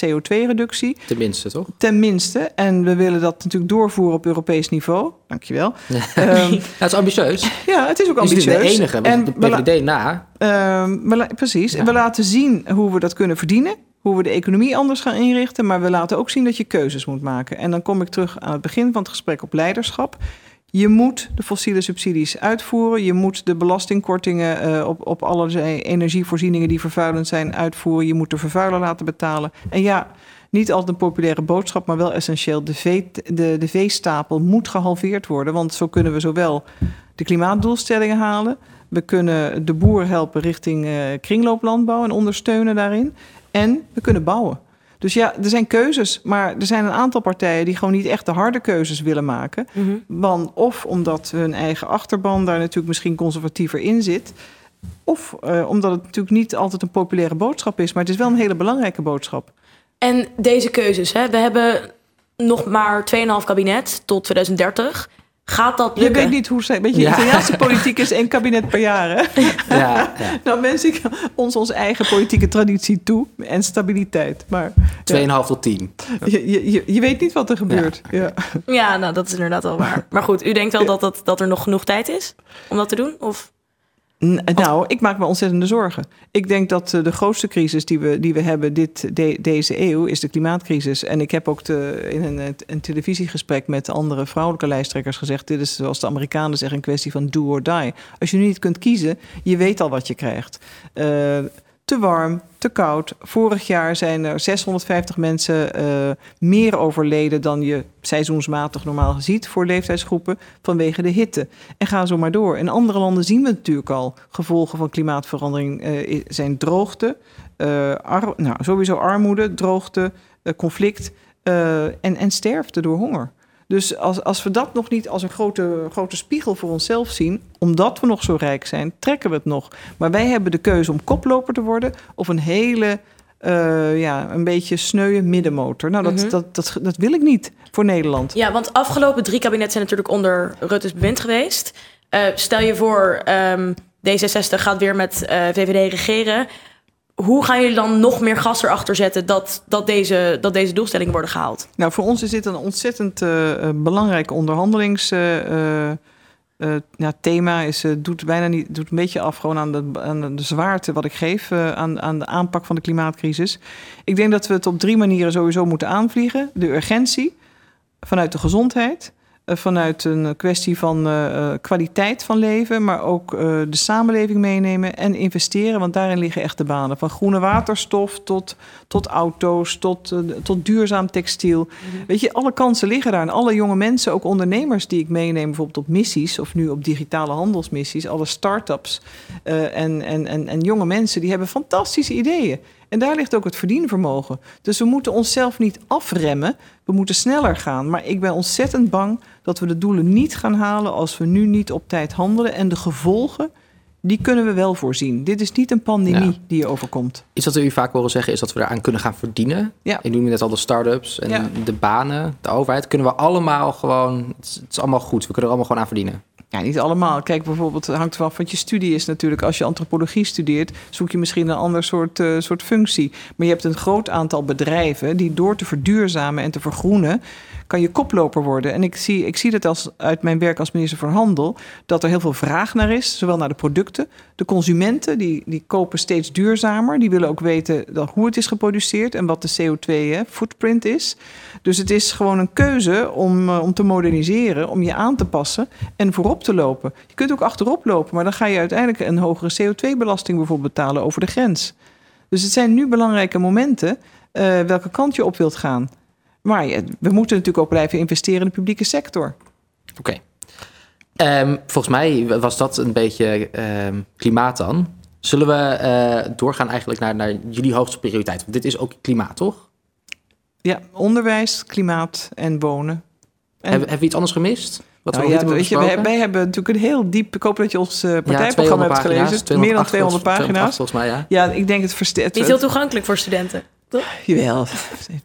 CO2-reductie. Tenminste, toch? Tenminste. En we willen dat natuurlijk doorvoeren op Europees niveau. Dankjewel. Um, het is ambitieus. Ja, het is ook ambitieus. Het is de enige, en de PVD na we precies. Ja. We laten zien hoe we dat kunnen verdienen. Hoe we de economie anders gaan inrichten. Maar we laten ook zien dat je keuzes moet maken. En dan kom ik terug aan het begin van het gesprek op leiderschap. Je moet de fossiele subsidies uitvoeren. Je moet de belastingkortingen uh, op, op allerlei energievoorzieningen die vervuilend zijn uitvoeren. Je moet de vervuiler laten betalen. En ja, niet altijd een populaire boodschap, maar wel essentieel. De, vee, de, de veestapel moet gehalveerd worden. Want zo kunnen we zowel de klimaatdoelstellingen halen we kunnen de boer helpen richting uh, kringlooplandbouw en ondersteunen daarin. En we kunnen bouwen. Dus ja, er zijn keuzes, maar er zijn een aantal partijen die gewoon niet echt de harde keuzes willen maken. Mm -hmm. Want of omdat hun eigen achterban daar natuurlijk misschien conservatiever in zit. Of uh, omdat het natuurlijk niet altijd een populaire boodschap is, maar het is wel een hele belangrijke boodschap. En deze keuzes, hè? we hebben nog maar 2,5 kabinet tot 2030. Gaat dat lukken? Je weet niet hoe ze, weet je, ja. Italiaanse politiek is één kabinet per jaar. Hè? Ja, ja. nou wens ik ons onze eigen politieke traditie toe en stabiliteit. Maar 2,5 ja. tot 10. Je, je, je weet niet wat er gebeurt. Ja. Ja. nou dat is inderdaad wel waar. Maar goed, u denkt wel dat, dat, dat er nog genoeg tijd is om dat te doen? Of? Nou, ik maak me ontzettende zorgen. Ik denk dat de grootste crisis die we, die we hebben dit, de, deze eeuw is de klimaatcrisis. En ik heb ook te, in een, een, televisiegesprek met andere vrouwelijke lijsttrekkers gezegd: dit is zoals de Amerikanen zeggen, een kwestie van do or die. Als je nu niet kunt kiezen, je weet al wat je krijgt. Uh, te warm, te koud. Vorig jaar zijn er 650 mensen uh, meer overleden dan je seizoensmatig normaal ziet voor leeftijdsgroepen vanwege de hitte. En ga zo maar door. In andere landen zien we natuurlijk al gevolgen van klimaatverandering uh, zijn droogte, ar nou, sowieso armoede, droogte, conflict en, en sterfte door honger. Dus als, als we dat nog niet als een grote, grote spiegel voor onszelf zien, omdat we nog zo rijk zijn, trekken we het nog. Maar wij hebben de keuze om koploper te worden of een hele, uh, ja, een beetje sneuwe middenmotor. Nou, dat, mm -hmm. dat, dat, dat wil ik niet voor Nederland. Ja, want afgelopen drie kabinetten zijn natuurlijk onder Rutte's bewind geweest. Uh, stel je voor, um, D66 gaat weer met uh, VVD regeren hoe gaan jullie dan nog meer gas erachter zetten dat, dat, deze, dat deze doelstellingen worden gehaald? Nou, voor ons is dit een ontzettend uh, belangrijk onderhandelingsthema. Uh, ja, thema is, doet bijna niet, doet een beetje af gewoon aan de, aan de zwaarte wat ik geef aan, aan de aanpak van de klimaatcrisis. Ik denk dat we het op drie manieren sowieso moeten aanvliegen: de urgentie, vanuit de gezondheid, vanuit een kwestie van uh, kwaliteit van leven, maar ook de samenleving meenemen en investeren, want daarin liggen echt de banen. Van groene waterstof tot, tot auto's, tot, tot duurzaam textiel. Mm-hmm. Weet je, alle kansen liggen daar. En alle jonge mensen, ook ondernemers die ik meeneem, bijvoorbeeld op missies of nu op digitale handelsmissies, alle start-ups en, en, en, en jonge mensen, die hebben fantastische ideeën. En daar ligt ook het verdienvermogen. Dus we moeten onszelf niet afremmen. We moeten sneller gaan. Maar ik ben ontzettend bang dat we de doelen niet gaan halen als we nu niet op tijd handelen. En de gevolgen, die kunnen we wel voorzien. Dit is niet een pandemie ja. die je overkomt. Iets wat we u vaak horen zeggen is dat we eraan kunnen gaan verdienen. Ja. Je noemde net al de start-ups en ja. de banen, de overheid. Kunnen we allemaal gewoon, het is allemaal goed. We kunnen er allemaal gewoon aan verdienen. Ja, niet allemaal. Kijk, bijvoorbeeld, het hangt wel wat je studie is natuurlijk. Als je antropologie studeert, zoek je misschien een ander soort, uh, soort functie. Maar je hebt een groot aantal bedrijven die door te verduurzamen en te vergroenen, kan je koploper worden. En ik zie, ik zie dat als, uit mijn werk als minister van Handel, dat er heel veel vraag naar is, zowel naar de producten. De consumenten, die, die kopen steeds duurzamer. Die willen ook weten dat, hoe het is geproduceerd en wat de CO2-footprint is. Dus het is gewoon een keuze om, uh, om te moderniseren, om je aan te passen en voorop te lopen. Je kunt ook achterop lopen, maar dan ga je uiteindelijk een hogere CO2-belasting bijvoorbeeld betalen over de grens. Dus het zijn nu belangrijke momenten uh, welke kant je op wilt gaan. Maar ja, we moeten natuurlijk ook blijven investeren in de publieke sector. Oké. Um, volgens mij was dat een beetje um, klimaat dan. Zullen we uh, doorgaan eigenlijk naar, naar jullie hoogste prioriteit? Want dit is ook klimaat, toch? Ja, onderwijs, klimaat en wonen. En... Hebben, hebben we iets anders gemist? Wat nou, ja, weet je, wij, wij, hebben natuurlijk een heel diep... Ik hoop dat je ons uh, partijprogramma ja, hebt gelezen. Meer dan 200 pagina's. volgens mij, ja. Ja, ik denk het versterkt. Niet heel toegankelijk voor studenten. Toch? Jawel,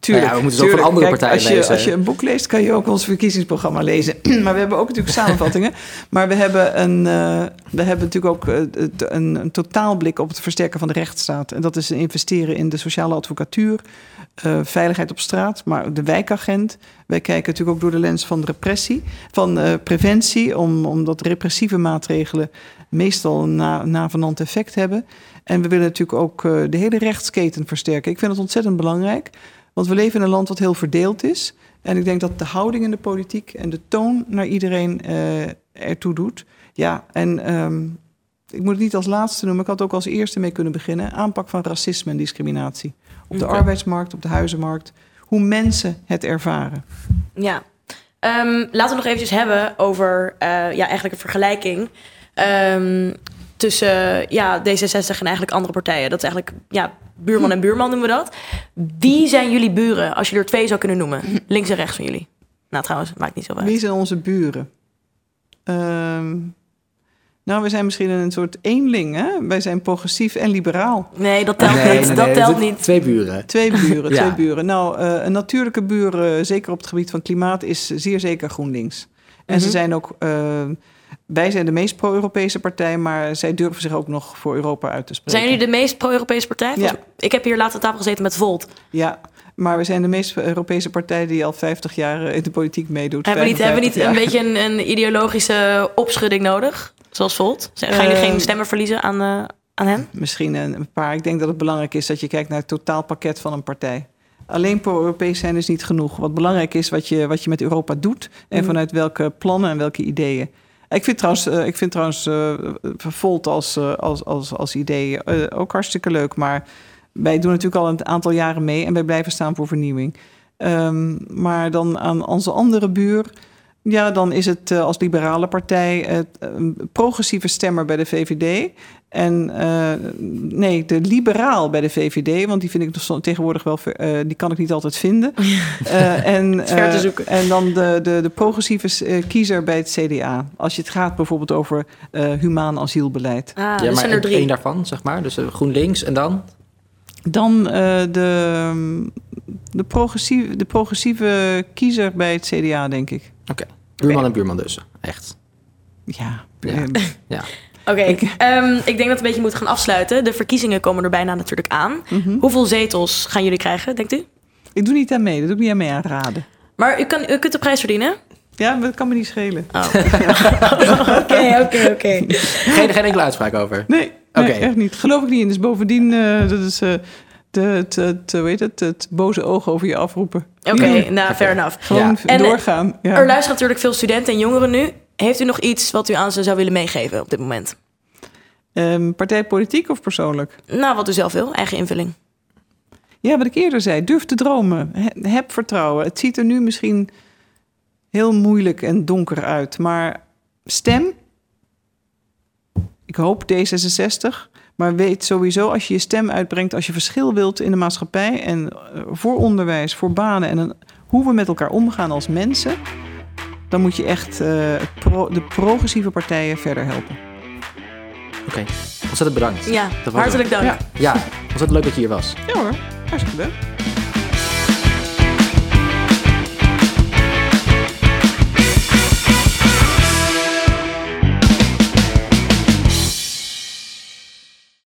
tuurlijk. Ja, we moeten zo van andere partijen als je, lezen. Als je een boek leest, kan je ook ons verkiezingsprogramma lezen. maar we hebben ook natuurlijk samenvattingen. Maar we hebben, een, uh, we hebben natuurlijk ook uh, een, een totaalblik op het versterken van de rechtsstaat. En dat is investeren in de sociale advocatuur, uh, veiligheid op straat, maar de wijkagent. Wij kijken natuurlijk ook door de lens van repressie, van preventie, om, omdat repressieve maatregelen meestal een na, navenant effect hebben. En we willen natuurlijk ook uh, de hele rechtsketen versterken. Ik vind het ontzettend belangrijk, want we leven in een land wat heel verdeeld is. En ik denk dat de houding in de politiek en de toon naar iedereen uh, ertoe doet. Ja, en um, ik moet het niet als laatste noemen, ik had ook als eerste mee kunnen beginnen. Aanpak van racisme en discriminatie. Op de okay. arbeidsmarkt, op de huizenmarkt. Hoe mensen het ervaren. Ja, um, laten we nog eventjes hebben over uh, ja, eigenlijk een vergelijking. Um, tussen ja, D66 en eigenlijk andere partijen. Dat is eigenlijk ja, buurman en buurman noemen we dat. Wie zijn jullie buren, als je er twee zou kunnen noemen? Links en rechts van jullie. Nou, trouwens, maakt niet zo uit. Wie zijn onze buren? Um, nou, we zijn misschien een soort eenling, hè? Wij zijn progressief en liberaal. Nee, dat telt nee, niet. Nee, dat nee, telt niet. Twee buren. Twee buren, ja. twee buren. Nou, uh, een natuurlijke buur, zeker op het gebied van klimaat, is zeer zeker GroenLinks. En mm -hmm. ze zijn ook... Uh, wij zijn de meest pro-Europese partij, maar zij durven zich ook nog voor Europa uit te spreken. Zijn jullie de meest pro-Europese partij? Ja. Ik heb hier laatst aan tafel gezeten met Volt. Ja, maar we zijn de meest Europese partij die al 50 jaar in de politiek meedoet. Hebben we niet, hebben we niet een beetje een, een, ideologische opschudding nodig, zoals Volt? Gaan jullie uh, geen stemmen verliezen aan, uh, aan hen? Misschien een paar. Ik denk dat het belangrijk is dat je kijkt naar het totaalpakket van een partij. Alleen pro-Europees zijn is niet genoeg. Wat belangrijk is, wat je, wat je met Europa doet en mm. vanuit welke plannen en welke ideeën. Ik vind trouwens, uh, ik vind trouwens uh, Volt als, uh, als, als, als idee ook hartstikke leuk. Maar wij doen natuurlijk al een aantal jaren mee en wij blijven staan voor vernieuwing. Um, maar dan aan onze andere buur. Ja, dan is het als liberale partij een progressieve stemmer bij de VVD. En uh, nee, de liberaal bij de VVD, want die vind ik tegenwoordig wel, uh, die kan ik niet altijd vinden. Uh, en, en dan de, de, de progressieve kiezer bij het CDA. Als je het gaat bijvoorbeeld over humaan asielbeleid. Ah, ja, dus maar zijn er drie. één daarvan, zeg maar. Dus GroenLinks en dan? Dan de, de, progressieve, de progressieve kiezer bij het CDA, denk ik. Oké, okay. buurman okay. en buurman dus, echt. Ja. Ja. ja. Oké, okay. ik, um, ik denk dat we een beetje moeten gaan afsluiten. De verkiezingen komen er bijna natuurlijk aan. Mhm. Mm -hmm. Hoeveel zetels gaan jullie krijgen, denkt u? Ik doe niet aan mee, dat doe ik niet aan mee aan raden. Maar u, kan, u kunt de prijs verdienen? Ja, dat kan me niet schelen. Oké, oké, oké. Geen enkele uitspraak over? Nee, nee okay. echt niet. Geloof ik niet in. Dus bovendien, uh, dat is... Uh, de, het, het, weet het, het boze oog over je afroepen. Oké, okay, nou, okay. fair enough. Gewoon ja. doorgaan. Ja. Er luisteren natuurlijk veel studenten en jongeren nu. Heeft u nog iets wat u aan ze zou willen meegeven op dit moment? Um, partijpolitiek of persoonlijk? Nou, wat u zelf wil, eigen invulling. Ja, wat ik eerder zei, durf te dromen. He, heb vertrouwen. Het ziet er nu misschien heel moeilijk en donker uit, maar stem. Ik hoop D66, maar weet sowieso als je je stem uitbrengt, als je verschil wilt in de maatschappij en voor onderwijs, voor banen en een, hoe we met elkaar omgaan als mensen, dan moet je echt uh, pro, de progressieve partijen verder helpen. Oké, okay. ontzettend bedankt. Ja, hartelijk dank. Ja. ja, ontzettend leuk dat je hier was. Ja hoor, hartstikke leuk.